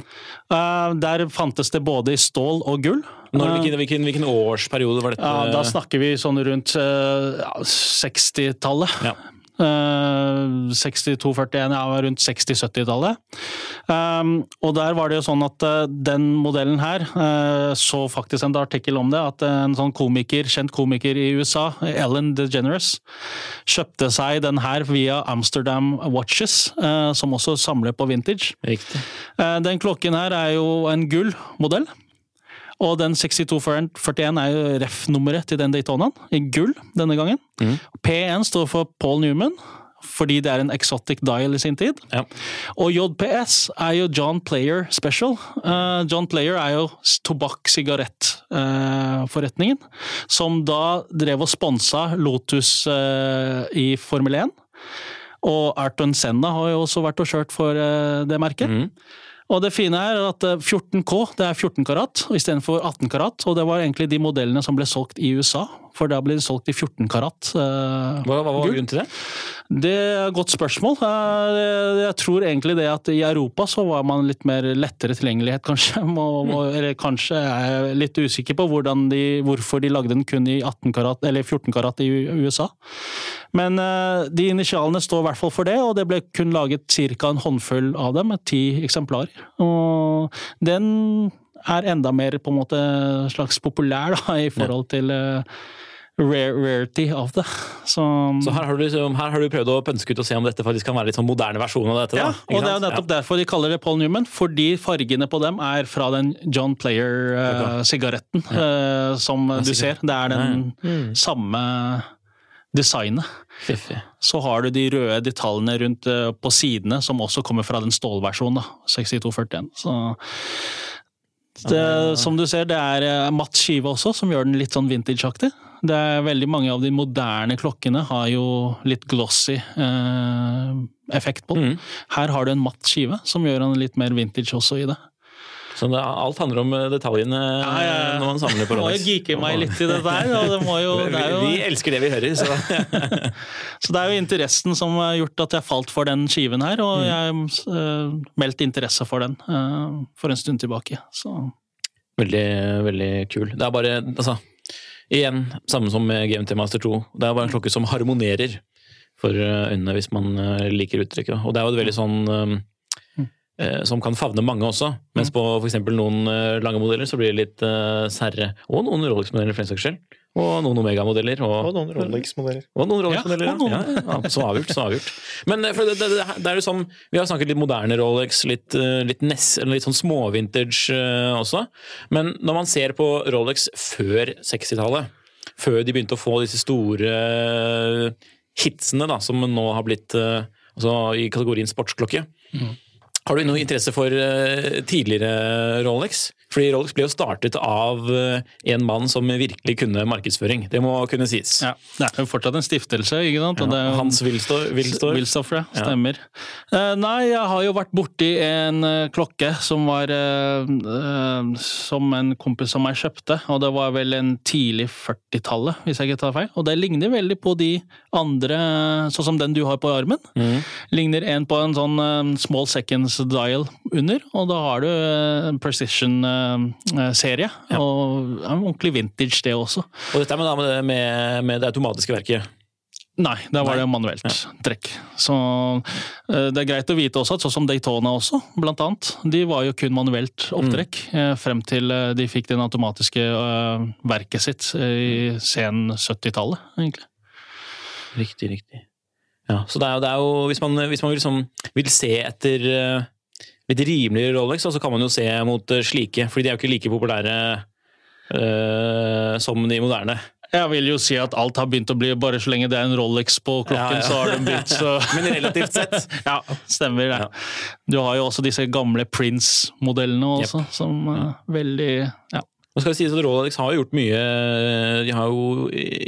Eh, der fantes det både i stål og gull. Når, Eh, hvilken, hvilken, hvilken årsperiode var dette? ja, da snakker vi sånn rundt uh, 60-tallet. Ja. Uh, 62-41, ja, rundt 60-70-tallet. Um, og der var det jo sånn at uh, den modellen her, uh, så faktisk en artikkel om det, at en sånn komiker, kjent komiker i USA, Ellen DeGeneres, kjøpte seg den her via Amsterdam Watches, eh, som også samler på vintage. Riktig. Eh, Den klokken her er jo en gull modell. Og den 6241 er jo ref-nummeret til den Daytonaen, i gull denne gangen. P1 står for Paul Newman, fordi det er en exotic dial i sin tid. Ja. Og JPS er jo John Player Special. Uh, John Player er jo tobakk-sigarettforretningen, uh, som da drev og sponsa Lotus uh, i Formel 1. Og Arton Senna har jo også vært og kjørt for eh, det merket. Mhm. Og det fine er at eh, 14K det er 14 karat istedenfor 18 karat. Og det var egentlig de modellene som ble solgt i USA, for da blir det solgt i 14 karat. Uh, Hva, hva var grunnen til det? Det er et godt spørsmål. Eh, Jeg tror egentlig det at i Europa så var man litt mer lettere tilgjengelighet, kanskje. Må- mm. Eller kanskje er jeg litt usikker på de, hvorfor de lagde den kun i 18 karat, eller 14 karat i USA. Men uh, de initialene står i hvert fall for det, og det ble kun laget ca. en håndfull av dem, ti eksemplarer. Og den er enda mer på en måte slags populær da, i forhold til rare, rarity av det. Så, Så her har, du, liksom- her har du prøvd å pønske ut og se om dette faktisk kan være litt sånn moderne versjon av dette? ja, da, ikke og det er jo nettopp derfor de kaller det Paul Newman, fordi fargene på dem er fra den John Player-sigaretten eh, som du ser. Det er den samme designet. Fiffig. Så har du de røde detaljene rundt uh, på sidene, som også kommer fra den stålversjonen. da, 6241. Så det, som du ser, det er matt skive også, som gjør den litt sånn vintageaktig. Det er Veldig mange av de moderne klokkene har jo litt glossy eh, effekt på den. Her har du en matt skive, som gjør den litt mer vintage også i det. Så det, alt handler om eh, detaljene Ja, ja, ja. når man samler på Må jo Rolex. geeke meg litt i det der. det, jo, det jo, Vi, vi elsker det vi hører, så Så det er jo interessen som har gjort at jeg falt for den skiven her, og jeg uh, meldte interesse for den uh, for en stund tilbake. Så Veldig, veldig kul. Det er bare, altså Igjen, samme som med GMT Master 2. Det er bare en klokke som harmonerer for eh, øynene, hvis man eh, liker uttrykket. Og det er jo et veldig sånn eh, eh, som kan favne mange også. Mens på f.eks. noen lange modeller så blir det litt særre. Og noen Rolex-modeller, for den saks skyld. Og noen Omega-modeller. Og Og, noen Rolex-modeller. og noen Rolex-modeller. Ja, Ja, ja, ja, så avgjort, så avgjort. Men eh, for det, det, det, det er jo sånn, vi har snakket litt moderne Rolex, litt, eh, litt, Ness, eller litt sånn småvintage eh, også. Men når man ser på Rolex før 60-tallet, før de begynte å få disse store hitsene da, som nå har blitt altså i kategorien sportsklokke, har du noe interesse for tidligere Rolex? Fordi Rolex ble jo startet av eh, en mann som virkelig kunne markedsføring. Det må kunne sies. ja, det er jo fortsatt en stiftelse, ikke sant? Jo- Hans. Wilstor. Ja. Stemmer. Eh, nei, jeg har jo vært borti en eh, klokke som var Som en kompis av meg kjøpte, og det var vel en tidlig 40-tallet, hvis jeg ikke tar feil. Og det ligner veldig på de andre, sånn som den du har på armen. Mm. Ligner en på en sånn small seconds dial under, og da har du eh, en precision-serie. Og ja, ordentlig vintage, det også. Og dette er med, med, det- med, det automatiske verket. Nei, der var Nei. det manuelt trekk. Så eh, det er greit å vite også at sånn som Daytona også, blant annet, de var jo kun manuelt opptrekk mm. frem til eh, de fikk den automatiske eh, verket sitt eh, i sen 70-tallet, egentlig. Riktig, riktig. Ja, så det er, jo- det er jo Hvis man, hvis man vil, liksom, vil se etter eh, litt rimeligere Rolex, og så kan man jo se mot eh, slike, fordi de er jo ikke like populære uh, som de moderne. Jeg vil jo si at alt har begynt å bli Bare så lenge det er en Rolex på klokken, Ja, ja. så har den begynt så Men relativt sett. Ja, stemmer det. Ja. Du har jo også disse gamle Prince-modellene også, som er veldig ja. Nå skal det sies at Rolex har gjort mye De har jo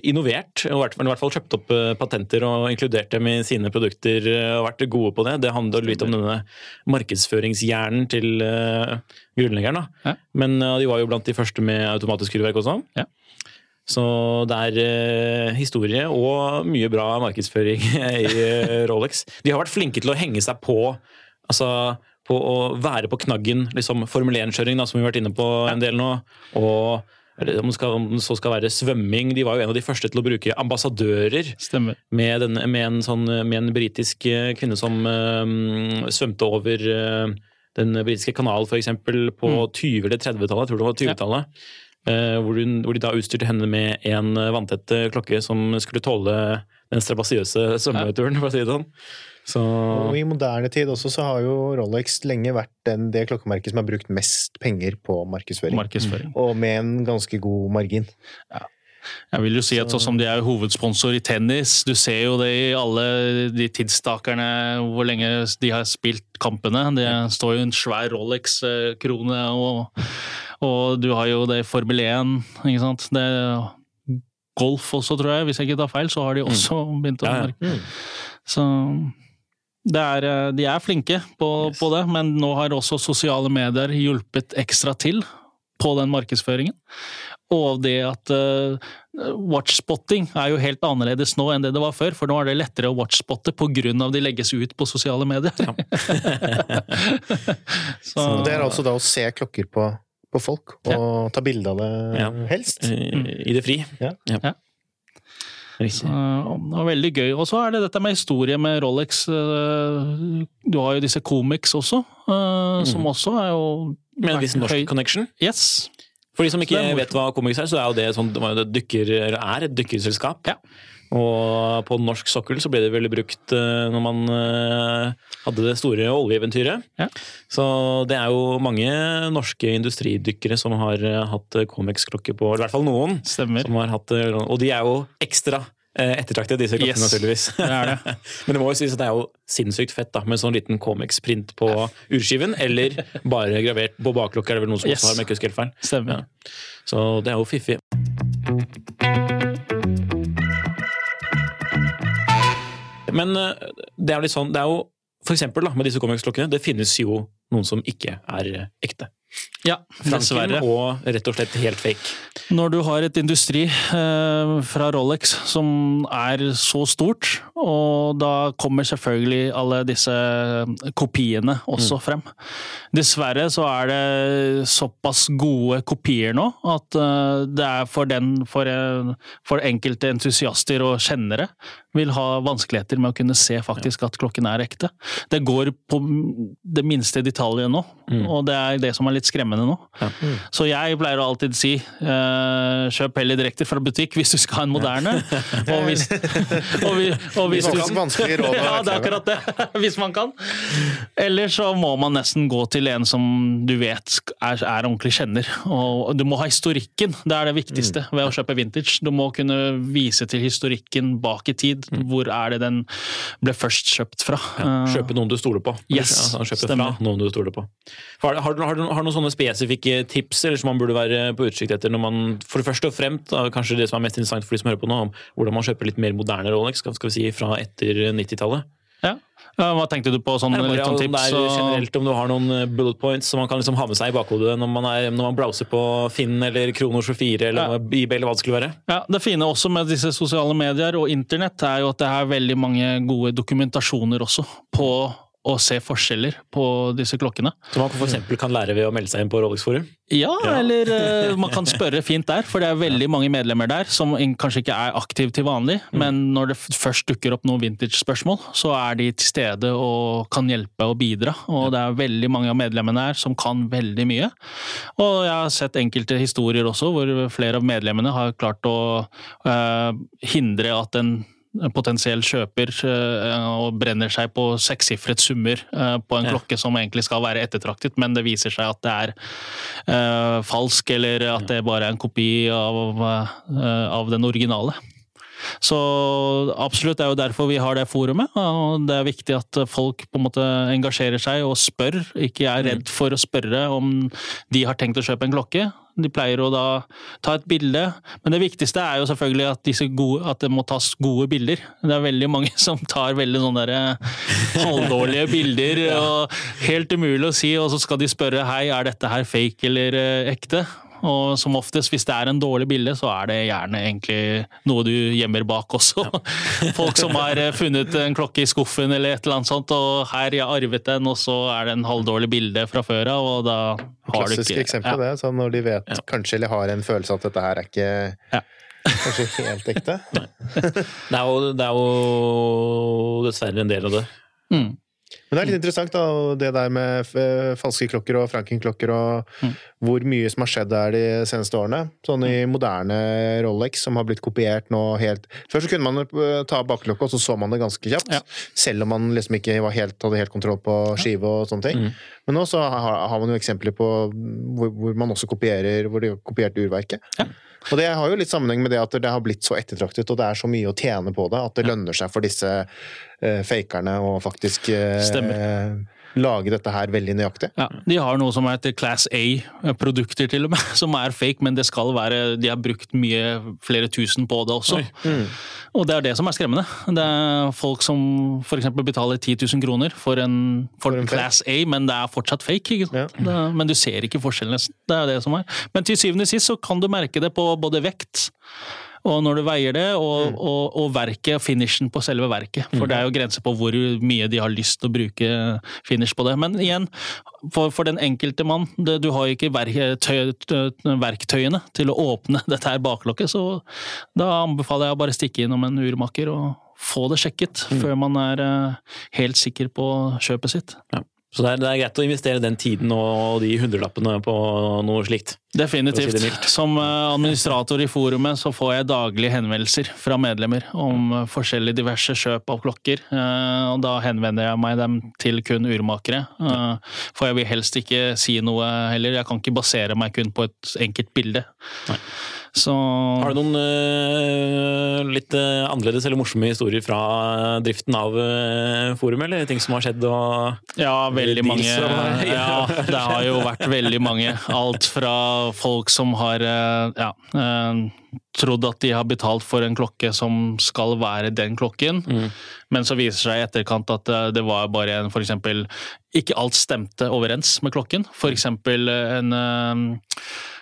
innovert, og i hvert fall- kjøpt opp eh, patenter og inkludert dem i sine produkter eh, og vært gode på det. Det handler litt om denne markedsføringshjernen til eh, grunnleggeren. Ja. Men eh, de var jo blant de første med automatisk kurverk også. Ja. Så det er eh, historie og mye bra markedsføring i eh, Rolex. De har vært flinke til å henge seg på altså på å være på knaggen, liksom Formel 1-kjøring, som vi har vært inne på en del nå. Og om det, skal, om det så skal være svømming. De var jo en av de første til å bruke ambassadører med, den, med en, sånn, med en britisk eh, kvinne som eh, svømte over eh, den britiske kanalen, f.eks. på 20- eller 30-tallet, jeg tror det var 20-tallet. eh, hvor, hvor de da utstyrte henne med en vanntett klokke som skulle tåle den strabasiøse svømmeturen, for å si det sånn. Så Og i moderne tid også så har jo Rolex lenge vært den, det klokkemerket som har brukt mest penger på markedsføring. Markedsføring. Og med en ganske god margin. Jeg vil jo si at sånn som de er hovedsponsor i tennis, du ser jo det i alle de tidsstakerne hvor lenge de har spilt kampene. Det står jo en svær Rolex-krone, og, og du har jo det i Formel 1, ikke sant. Det golf også, tror jeg, hvis jeg ikke tar feil, så har de også begynt å Ja, ja. merke. Så det er, eh, de er flinke på, Yes. på det, men nå har også sosiale medier hjulpet ekstra til på den markedsføringen. Og det at uh, watchspotting er jo helt annerledes nå enn det det var før, for nå er det lettere å watchspotte av de legges ut på sosiale medier. Så, Så det er altså da å se klokker på, på folk, og ta bilde av det Ja. helst. I, I det fri. Ja. Uh, det var veldig gøy. Og så er det dette med historie med Rolex. uh, Du har jo disse comics også, uh, som også er jo Med en viss norsk høy- connection. Yes. For de som ikke vet hva Comics er, så er jo det sånn, det det dykker, er et dykkerselskap. Ja. Og på norsk sokkel så ble det veldig brukt eh, når man eh, hadde det store oljeeventyret. Ja. Så det er jo mange norske industridykkere som har eh, hatt Comex-klokke på, eller i hvert fall noen. Stemmer. Som har hatt, og de er jo ekstra ettertraktet, disse klokkene, Yes. naturligvis. Det er det. Men det må jo sies at det er jo sinnssykt fett da, med sånn liten Comex-print på urskiven, eller bare gravert på bakklokka, er det vel noen som Yes. også har, om jeg ikke husker helt feil. Stemmer. Så det er jo fiffig. Men eh, det er litt sånn, det er jo for eksempel da, med disse Comex-klokkene, det finnes jo noen som ikke er eh, ekte. Ja, dessverre. og rett og slett helt fake. Når du har et industri eh, fra Rolex som er så stort, og da kommer selvfølgelig alle disse kopiene også frem. Dessverre så er det såpass gode kopier nå at eh, det er for den, for, eh, for enkelte entusiaster og kjennere, vil ha vanskeligheter med å kunne se faktisk at klokken er ekte. Det går på det minste detaljet nå, og det er det som er litt skremmende nå. Ja. Så jeg pleier å alltid si uh, kjøp heller direkte fra butikk hvis du skal ha en moderne. og hvis, og, vi, og hvis du, Vanskelig- vanskelig råd ja, det er akkurat det. Hvis man kan. Eller så må man nesten gå til en som du vet er, er ordentlig kjenner. Og du må ha historikken. Det er det viktigste Mm. ved å kjøpe vintage. Du må kunne vise til historikken bak i tid. Mm. Hvor er det den ble først kjøpt fra? Ja, Kjøpe noen du stoler på. Yes, altså, stemmer. fra noen du stoler på. Har, har, du- har, du, har noen sånne spesifikke tips eller som man burde være på utkikk etter når man for det første og fremt, da, kanskje det som er mest interessant for de som hører på nå, om hvordan man kjøper litt mer moderne Rolex, skal vi si fra etter 90-tallet? Ja. Hva tenkte du på sånn litt sånn tips? er og- generelt om du har noen eh, bullet points som man kan liksom ha med seg i bakhodet når man, er, når man browser på Finn eller Krono24 eller Ja. eBay eller hva det skulle være. Ja, Det fine også med disse sosiale medier og internett er jo at det er veldig mange gode dokumentasjoner også på å se forskjeller på disse klokkene. Som man eksempel kan lære ved å melde seg inn på Rolex Forum. Ja, Ja. eller uh, man kan spørre fint der, for det er veldig mange medlemmer der som kanskje ikke er aktive til vanlig, men når det først dukker opp noen vintage-spørsmål, så er de til stede og kan hjelpe og bidra. Og det er veldig mange av medlemmene her som kan veldig mye. Og jeg har sett enkelte historier også hvor flere av medlemmene har klart å uh, hindre at en potensiell kjøper eh, og brenner seg på sekssifret summer eh, på en Ja. klokke som egentlig skal være ettertraktet, men det viser seg at det er eh, falsk, eller at det bare er en kopi av, av den originale. Så absolutt, det er jo derfor vi har det forumet. og Det er viktig at folk på en måte engasjerer seg og spør, ikke er redd for å spørre om de har tenkt å kjøpe en klokke. De pleier å da ta et bilde, men det viktigste er jo selvfølgelig at, disse gode, at det må tas gode bilder. Det er veldig mange som tar veldig sånne der halvdårlige bilder, og helt umulig å si, og så skal de spørre hei, er dette her fake eller eh, ekte? Og som oftest, hvis det er en dårlig bilde, så er det gjerne egentlig noe du gjemmer bak også. Folk som har eh, funnet en klokke i skuffen eller et eller annet sånt, og her jeg har arvet den, og så er det en halvdårlig bilde fra før av, og da har du Klassisk ikke eksempel, det. Sånn når de vet kanskje eller har en følelse at dette her er ikke Ja. kanskje helt ekte. Det er jo, det er jo dessverre en del av det. Mm. Men det er litt interessant, da, det der med eh, falske klokker og Franken-klokker, og Mm. hvor mye som har skjedd der de seneste årene. Sånn i moderne Rolex, som har blitt kopiert nå helt Før så kunne man eh, ta bakklokka, og så så man det ganske kjapt. Ja. Selv om man liksom ikke var helt, hadde helt kontroll på skive og sånne ting. Mm. Men nå så har, har man jo eksempler på hvor, hvor man også kopierer Hvor de har kopiert urverket. Ja. Og det har jo litt sammenheng med det at det har blitt så ettertraktet, og det er så mye å tjene på det, at det lønner seg for disse uh, fakerne å faktisk uh, Stemmer. Lage dette her veldig nøyaktig. Ja, De har noe som heter Class A-produkter, til og med, som er fake, men det skal være De har brukt mye, flere tusen på det også. Mm. Og det er det som er skremmende. Det er folk som f.eks. betaler 10 000 kroner for en, for For en fake. Class A, men det er fortsatt fake. Ikke? sant? Ja. Det, er- men du ser ikke forskjellen, nesten. Det er det som er. Men til syvende og sist så kan du merke det på både vekt og når du veier det, og, Mm. og, og verket, finishen på selve verket. For det er jo grenser på hvor mye de har lyst til å bruke finish på det. Men igjen, for, for den enkelte mann, det, du har jo ikke verktøy, verktøyene til å åpne dette her baklokket, så da anbefaler jeg å bare stikke innom en urmaker og få det sjekket Mm. før man er eh, helt sikker på kjøpet sitt. Så det er, det er greit å investere den tiden og de hundrelappene på noe slikt. Definitivt. Si. Som eh, administrator i forumet så får jeg daglige henvendelser fra medlemmer om eh, forskjellige diverse kjøp av klokker. eh, Og da henvender jeg meg dem til kun urmakere. For jeg vil helst ikke si noe heller. Jeg kan ikke basere meg kun på et enkelt bilde. Nei. Så Har du noen uh, litt uh, annerledes eller morsomme historier fra driften av forumet, eller ting som har skjedd? Og Ja, veldig mange. og- Ja, det har jo vært veldig mange. Alt fra folk som har eh, ja, eh, trodd at de har betalt for en klokke som skal være den klokken, men så viser seg i etterkant at eh, det var bare en eksempel Ikke alt stemte overens med klokken. Eh, en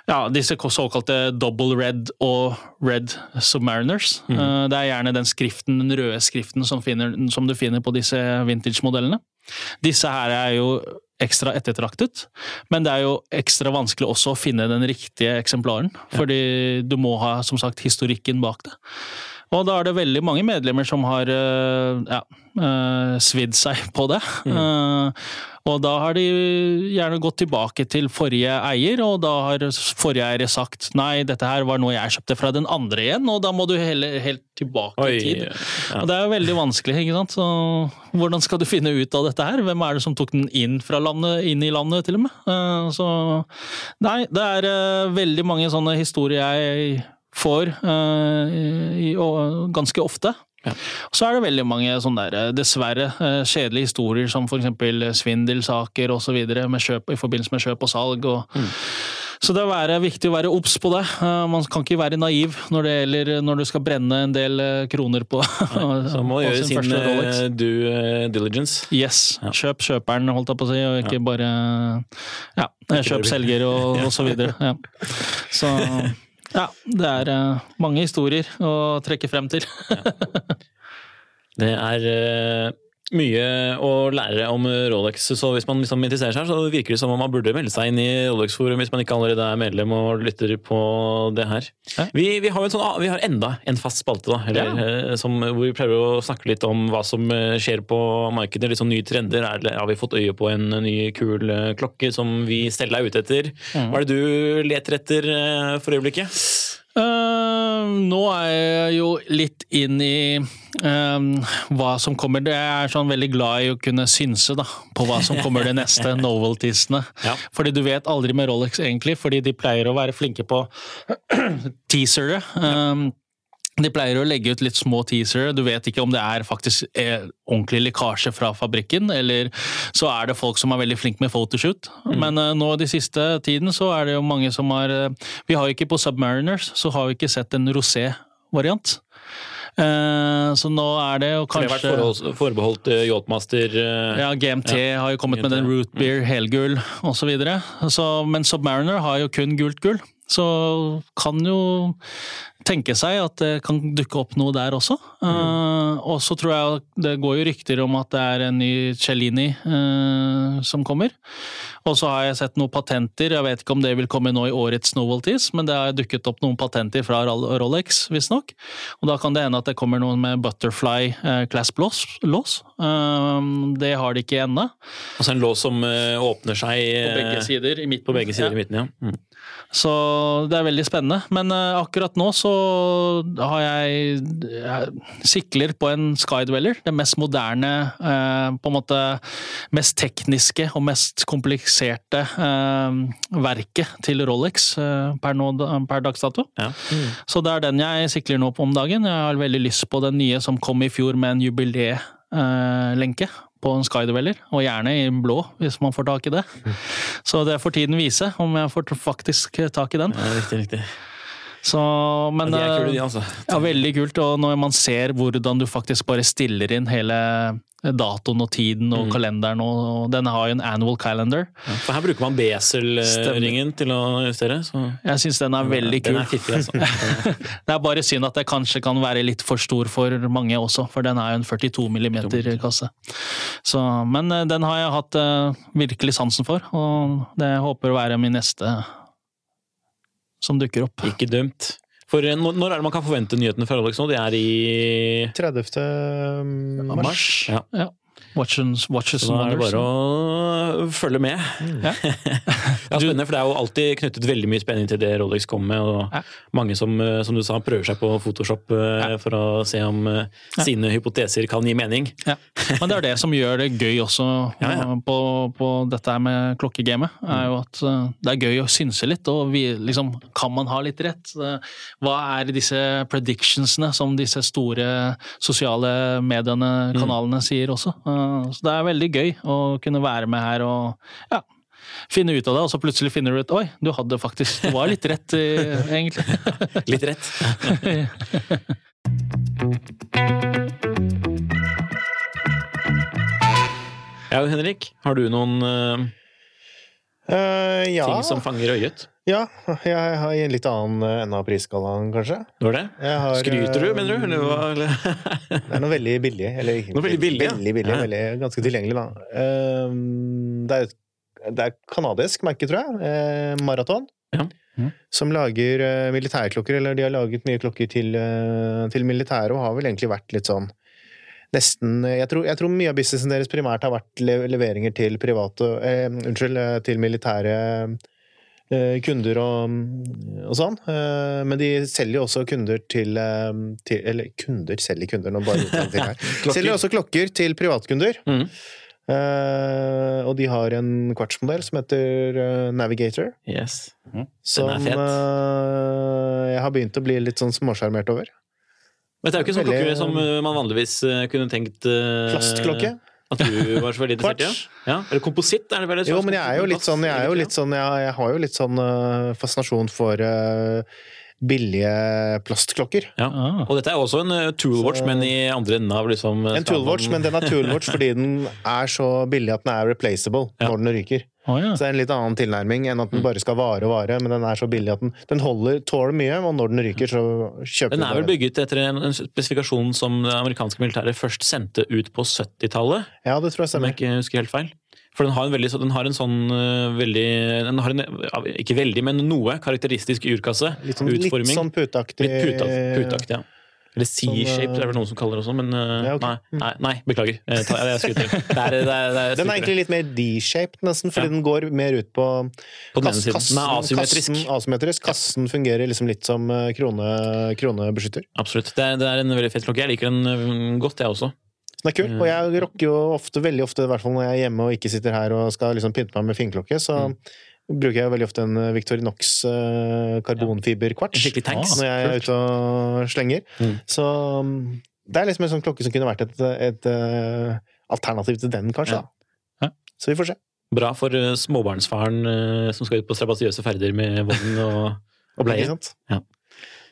ja, disse såkalte double red og red submariners. Mm. Det er gjerne den skriften, den røde skriften som, finner, som du finner på disse vintage-modellene. Disse her er jo ekstra ettertraktet, men det er jo ekstra vanskelig også å finne den riktige eksemplaren. Fordi du må ha som sagt historikken bak det. Og da er det veldig mange medlemmer som har eh, ja, eh, svidd seg på det. Mm. og da har de gjerne gått tilbake til forrige eier, og da har forrige eier sagt nei, dette her var noe jeg kjøpte fra den andre igjen, og da må du heller helt tilbake i tid. ja. Og det er jo veldig vanskelig, ikke sant. Så hvordan skal du finne ut av dette her? Hvem er det som tok den inn fra landet, inn i landet, til og med? Eh, Så nei, det er eh, veldig mange sånne historier jeg får eh, ganske ofte. Så er det veldig mange sånne der, eh, dessverre eh, kjedelige historier, som f.eks. svindelsaker osv. i forbindelse med kjøp og salg. Og, Så det er viktig å være obs på det. Man kan ikke være naiv når det gjelder når du skal brenne en del kroner på, så må på gjøre sin sin Rolex. due diligence. Yes. Kjøp kjøperen, holdt jeg på å si, og ikke bare ja, kjøp selger og, og så videre. Ja. Så ja, det er eh, mange historier å trekke frem til. Det er øh, mye å lære om Rolex, så hvis man liksom interesserer seg, så virker det som om man burde melde seg inn i Rolex-forum hvis man ikke allerede er medlem og lytter på det her. Vi, vi har en sånn, vi har enda en fast spalte, da, eller, ja. som, hvor vi prøver å snakke litt om hva som øh, skjer på markedet, litt sånn nye trender. Er, har vi fått øye på en ny, kul øh, klokke som vi selv er ute etter? Hva er det du leter etter for øyeblikket? Eh, nå er jeg jo litt inn i uh, hva som kommer. Jeg er sånn veldig glad i å kunne synse da, på hva som kommer de neste noveltiesene. Ja. Fordi du vet aldri med Rolex, egentlig, fordi de pleier å være flinke på teasere. Um, de pleier å legge ut litt små teasere. Du vet ikke om det er faktisk er ordentlig lekkasje fra fabrikken, eller så er det folk som er veldig flinke med photoshoot. Men uh, nå de siste tiden så er det jo mange som har uh, Vi har jo ikke på Submariners, så har vi ikke sett en rosé-variant. Uh, så nå er det jo kanskje det har vært forbeholdt uh, Yachtmaster uh, ja, GMT har jo kommet med GMT, den root beer, helgull osv. Men Submariner har jo kun gult gull, så kan jo tenke seg at det kan dukke opp noe der også. Eh, og så tror jeg det går jo rykter om at det er en ny Cellini uh, som kommer. Og så har jeg sett noen patenter, jeg vet ikke om det vil komme nå i årets Novelties, men det har dukket opp noen patenter fra Rolex, visstnok. Og da kan det hende at det kommer noen med Butterfly uh, Class Loss. Loss. Eh, det har de ikke ennå. Altså en lås som eh, åpner seg På eh, begge sider i midten. På begge sider Ja. i midten, ja. Mm. Så det er veldig spennende. Men eh, akkurat nå så har jeg, jeg sikler på en Skydweller. Det mest moderne, eh, på en måte mest tekniske og mest kompliserte eh, verket til Rolex per, nå, per dags dato. Ja. Så det er den jeg sikler nå på om dagen. Jeg har veldig lyst på den nye som kom i fjor med en jubilélenke på en Skydweller, og gjerne i blå hvis man får tak i det. Så det får tiden vise om jeg får faktisk tak i den. Ja, riktig, riktig. Så, men, ja, de er kule, de, eh, altså. ja, veldig kult. Og når man ser hvordan du faktisk bare stiller inn hele datoen og tiden Mm. og kalenderen, og, den har jo en annual calendar. Ja, For her bruker man Besel-ringen til å justere. Så Jeg syns den er veldig Den kul. er fiffig, altså. Det er bare synd at det kanskje kan være litt for stor for mange også, for den er jo en 42 mm-kasse. Men eh, den har jeg hatt eh, virkelig sansen for, og det håper å være min neste som dukker opp. Ikke dumt. For eh, når når er det man kan forvente nyhetene fra Rolex nå? Det er i 30. mars. mars. Ja. Ja. Watches, watches Så da er det bare å følge med. Ja. Ja, spennende, for Det er jo alltid knyttet veldig mye spenning til det Rolex kommer med. og Ja. Mange som, eh, som du sa, prøver seg på Photoshop ja. for å se om eh, sine hypoteser kan gi mening. Ja. Men det er det som gjør det gøy også På, på dette her med klokkegamet. er jo at Det er gøy å synse litt, og vi, liksom, kan man ha litt rett? Hva er disse predictionsene som disse store sosiale mediene, kanalene, sier også? Uh, Så det er veldig gøy å kunne være med her og ja, finne ut av det, og så plutselig finner du ut Oi, du hadde faktisk Du var litt rett, egentlig. Litt rett. Ja, Henrik, har du noen uh, uh, ja. ting som fanger øyet? Ja, jeg har i en litt annen eh, ende av prisskalaen, kanskje. Det var det? Har, Skryter du, eh, mener du? Eller? Det er noe veldig billig. Eller ikke Noe veldig billig, ja. veldig, billig Ja. veldig, ganske tilgjengelig, da. Eh, det er, det er kanadisk merke, tror jeg. Eh, Maraton. Ja. Mm. Som lager eh, militærklokker, eller de har laget mye klokker til, eh, til militæret, og har vel egentlig vært litt sånn Nesten Jeg tror, jeg tror mye av businessen deres primært har vært leveringer til private eh, Unnskyld, eh, til militære eh, kunder og, og sånn. Eh, men de selger jo også kunder til, eh, til Eller kunder selger kunder, nå bare uttaler jeg her. Selger også klokker til privatkunder. Mm. Uh, og de har en kvartsmodell som heter uh, Navigator. Yes. Som uh, eh, jeg har begynt å bli litt sånn småsjarmert over. Dette er jo ikke sånn klokke som eh, man vanligvis eh, kunne tenkt eh, Plastklokke. At du var så veldig interessert i? Ja. Ja. Eller kompositt? er det vel Jo, men jeg er jo litt sånn, jeg, er jo litt sånn, jeg, jeg har jo litt sånn uh, fascinasjon for uh, billige plastklokker. Ja. Ah. Og dette er også en eh, toolwatch, Så- men i andre enden av liksom En toolwatch, men den er toolwatch fordi den er så billig at den er replaceable Ja. når den ryker. Å, ja. Så det er en litt annen tilnærming enn at Mm. den bare skal vare og vare, men den er så billig at den, den holder, tåler mye, og når den ryker, så kjøper Den Den er vel bygget etter en, en spesifikasjon som det amerikanske militæret først sendte ut på 70-tallet, Ja, det tror jeg om jeg stemmer. ikke husker helt feil. For den har en, veldig, den har en sånn øh, veldig har en, Ikke veldig, men noe karakteristisk urkasse. Litt sånn, litt sånn puteaktig. Litt puteaktig, ja. Eller C-shaped, det er vel noen som kaller det også, men uh, Ja, okay. nei, nei, nei, beklager. Jeg, tar, jeg skryter. Det er, det er, det er, Den er egentlig litt mer D-shaped, nesten, fordi Ja. den går mer ut på På den kassen, siden. Den er asymmetrisk. Kassen, asymmetrisk. kassen fungerer liksom litt som eh, krone, kronebeskytter. Absolutt. Det er, en veldig fet klokke. Jeg liker den øh, godt, jeg også. Den er kul. Og jeg rocker jo ofte, veldig ofte, i hvert fall når jeg er hjemme og ikke sitter her og skal liksom pynte meg med finklokke, så Mm. Bruker jeg veldig ofte en eh, Victorinox uh, karbonfiberkvarts ja. tanks. når jeg er ute og slenger. Mm. Så um, det er liksom en sånn klokke som kunne vært et, et et alternativ til den, kanskje. Ja. Så vi får se. Bra for småbarnsfaren som skal ut på strabasiøse ferder med vogn og, og bleie. sant? Ja.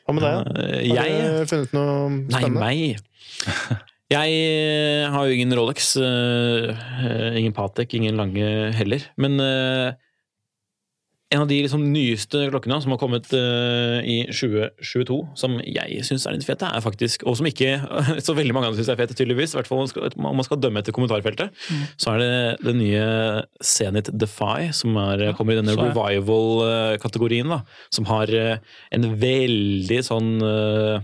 Hva med deg? Har jeg du funnet noe spennende? Nei, meg. Jeg eh, har jo ingen Rolex, eh, eh, ingen Patek, ingen Lange heller. Men eh, en av de liksom nyeste klokkene som har kommet uh, i 2022, som jeg syns er litt fete, er faktisk, og som ikke så veldig mange andre syns er fete, tydeligvis, i hvert fall om man skal, om man skal dømme etter kommentarfeltet, så er det det nye Zenit Defy, som er, kommer i denne revival-kategorien, da, som har eh, en veldig sånn uh,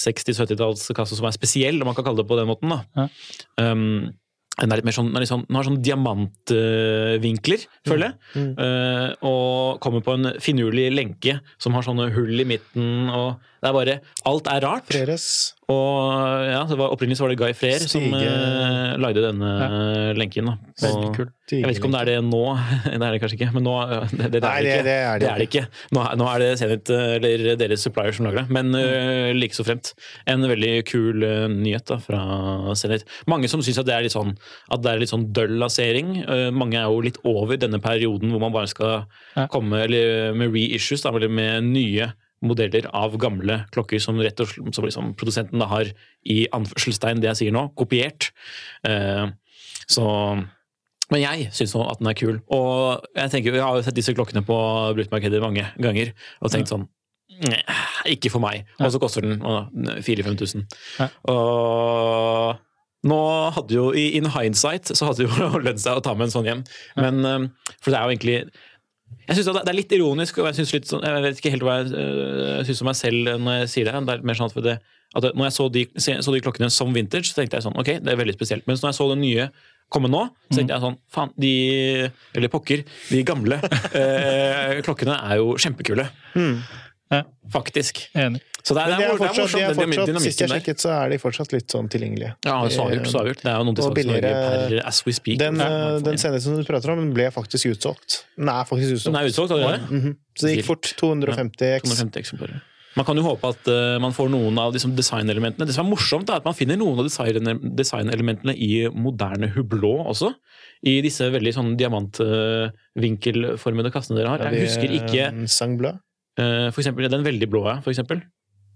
60-70-tallskasse som er spesiell, om man kan kalle det på den måten. da. Ja. Um, den, er litt mer sånn, den, sånn, den har sånn diamantvinkler, føler jeg. Mm. Uh, og kommer på en finurlig lenke som har sånne hull i midten. og det er bare, Alt er rart. Freres. Og ja, var, Opprinnelig så var det Guy Freer som uh, lagde denne ja. lenken. da. Og- Jeg vet ikke om det er det nå, det er det kanskje ikke. Men nå, uh, det, det, det, Nei, er det, ikke. det er ikke. Nå, nå er det Zenit, uh, eller deres supplier som lager det. Men uh, like så fremt. En veldig kul uh, nyhet da, fra Zenit. Mange som syns at det er litt sånn at det er litt sånn døll lansering. Uh, mange er jo litt over denne perioden hvor man bare skal Ja. komme eller med reissues, da, eller med nye modeller av gamle klokker som rett og slett som liksom produsenten da har i anførselstegn det jeg sier nå, kopiert. Eh, så men jeg syns at den er kul. Og jeg tenker, jeg har jo sett disse klokkene på bruktmarkedet mange ganger og tenkt sånn "Nei, Ikke for meg. Og så koster den 4000-5000. Ja. Og nå hadde jo, i in hindsight, så hadde det jo lønt seg å ta med en sånn hjem. Men, eh, For det er jo egentlig jeg synes det er litt ironisk, og jeg, synes litt sånn, jeg vet ikke helt hva jeg øh, syns om meg selv når jeg sier det. Det er mer sånn at, det, at når jeg så de, så de klokkene som vintage, så tenkte jeg sånn, ok, det er veldig spesielt. Mens når jeg så den nye komme nå, så tenkte jeg sånn, faen, de Eller pokker, de gamle eh, klokkene er jo kjempekule. Ja. Faktisk. Enig. Så det er, det er, fortsatt, det er fortsatt, de sist jeg sjekket, så er de fortsatt litt sånn tilgjengelige. Ja, så avgjort, så avgjort. Det er jo noen til Norge per as we speak. Den, Ja, eh, den som du prater om, den ble faktisk utsolgt. Den er faktisk utsolgt. den er utsolgt allerede. -hmm. Så det gikk fort. 250 X. 250 eksemplarer. Man kan jo håpe at uh, man får noen av liksom, designelementene. Det som er morsomt, er at man finner noen av design- designelementene i moderne hublå også. I disse veldig sånn diamantvinkelformede kassene dere har. Ja, Jeg husker ikke eh, Sangblad. Eh, for eksempel, Den veldig blå, ja, for eksempel.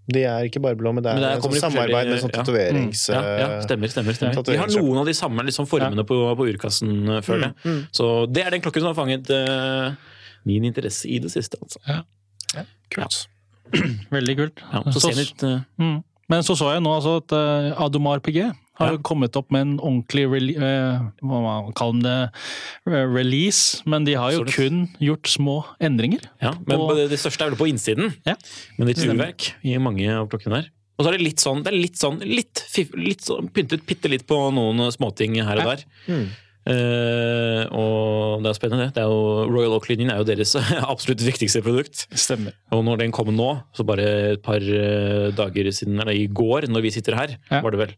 De er ikke bare blå, men det er, Men det er- samarbeid med sånn tatoverings... Ja, ja, stemmer, stemmer. stemmer. Vi har noen av de samme liksom, formene på, på urkassen, eh, føler jeg. Mm, mm. Så det er den klokken som har fanget uh, min interesse i det siste. Altså. Kult. Veldig kult. Ja, så Så- Zenit uh, Mm. Men så så jeg nå altså at uh, Adomar PG har Ja. kommet opp med en ordentlig rele eh, hva man det, release, men de har jo Absolutt. kun gjort små endringer. Ja, men på, det, det største er vel på innsiden. Ja. Men litt Stemmer. urverk i mange av klokkene der. Og så er det litt sånn, det er litt sånn, litt, litt sånn pyntet bitte litt på noen småting her og Ja. der. Mm. Uh, og det er spennende, det. det er jo, Royal Oak-linjen er jo deres absolutt viktigste produkt. Stemmer. Og når den kom nå, så bare et par eh, dager siden, eller i går, når vi sitter her, Ja. var det vel,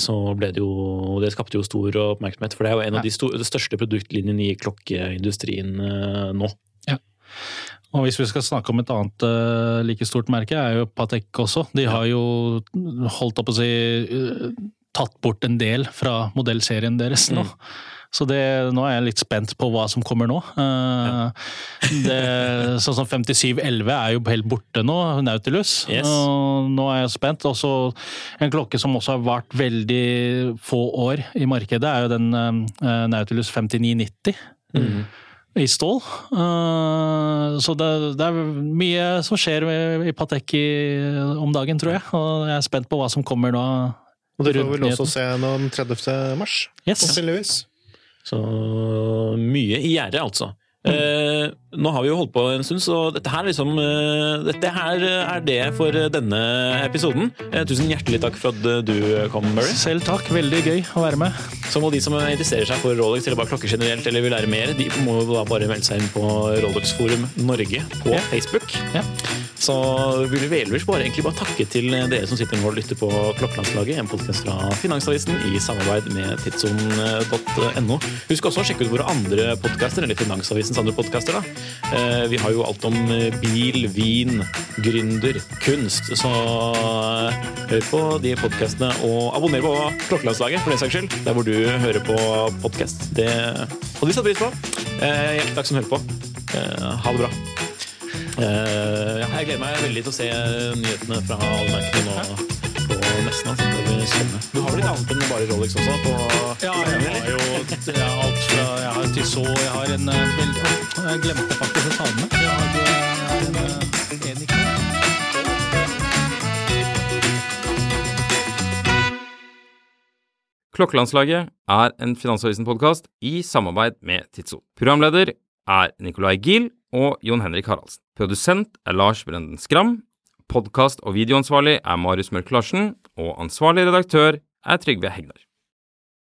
så ble det jo Det skapte jo stor oppmerksomhet, for det er jo en Ja. av de største produktlinjene i klokkeindustrien eh, nå. Og hvis vi skal snakke om et annet eh, like stort merke, er jo Patek også. De har jo holdt opp å si eh, tatt bort en del fra modellserien deres nå. Mm. Så det, nå er jeg litt spent på hva som kommer nå. Ja. det, sånn som 5711 er jo helt borte nå, Nautilus. Yes. Nå er jeg spent. Også en klokke som også har vart veldig få år i markedet, er jo den eh, Nautilus 5990 Mm. i stål. Eh, så det, det er mye som skjer i- Patek om dagen, tror jeg. Og jeg er spent på hva som kommer nå. Og det får vi vel også se den 30. mars. Yes. Sannsynligvis. Så mye i gjerdet, altså. Eh, nå har vi jo holdt på en stund, så dette her, liksom, eh, dette her er det for denne episoden. Eh, tusen hjertelig takk for at du kom, Murray. Selv takk. Veldig gøy å være med. Så må de som interesserer seg for Rolex eller bare klokker generelt eller vil lære mer, de må da bare melde seg inn på Rolex Forum Norge på Ja. Facebook. Ja. Så vil vi ellers bare, egentlig bare takke til dere som sitter nå og lytter på Klokkelandslaget, en podkast fra Finansavisen i samarbeid med tidsson.no. Husk også å sjekke ut våre andre podkaster, eller Finansavisens andre podkaster. Eh, Vi har jo alt om eh, bil, vin, gründer, kunst. Så eh, hør på de podkastene, og abonner på Klokkelandslaget for den saks skyld. Der hvor du hører på podkast. Det hadde vi satt pris på. Hjertelig takk som hører på. Ha det bra. Jeg gleder meg veldig til å se nyhetene fra alle merkene nå på nesten. Altså. Det blir spennende. Du har vel litt annet enn bare Rolex også? På Ja, jeg har jo jeg har alt fra Jeg har Tissot, jeg har en eh, veldig Jeg glemte faktisk å ta den med. Jeg har, en, en, en, eh, en. Klokkelandslaget er en Finansavisen-podkast i samarbeid med Tidso. Programleder er Nicolai Giel og Jon Henrik Haraldsen. Produsent er Lars Brenden Skram. Podkast- og videoansvarlig er Marius Mørk Larsen. Og ansvarlig redaktør er Trygve Hegnar.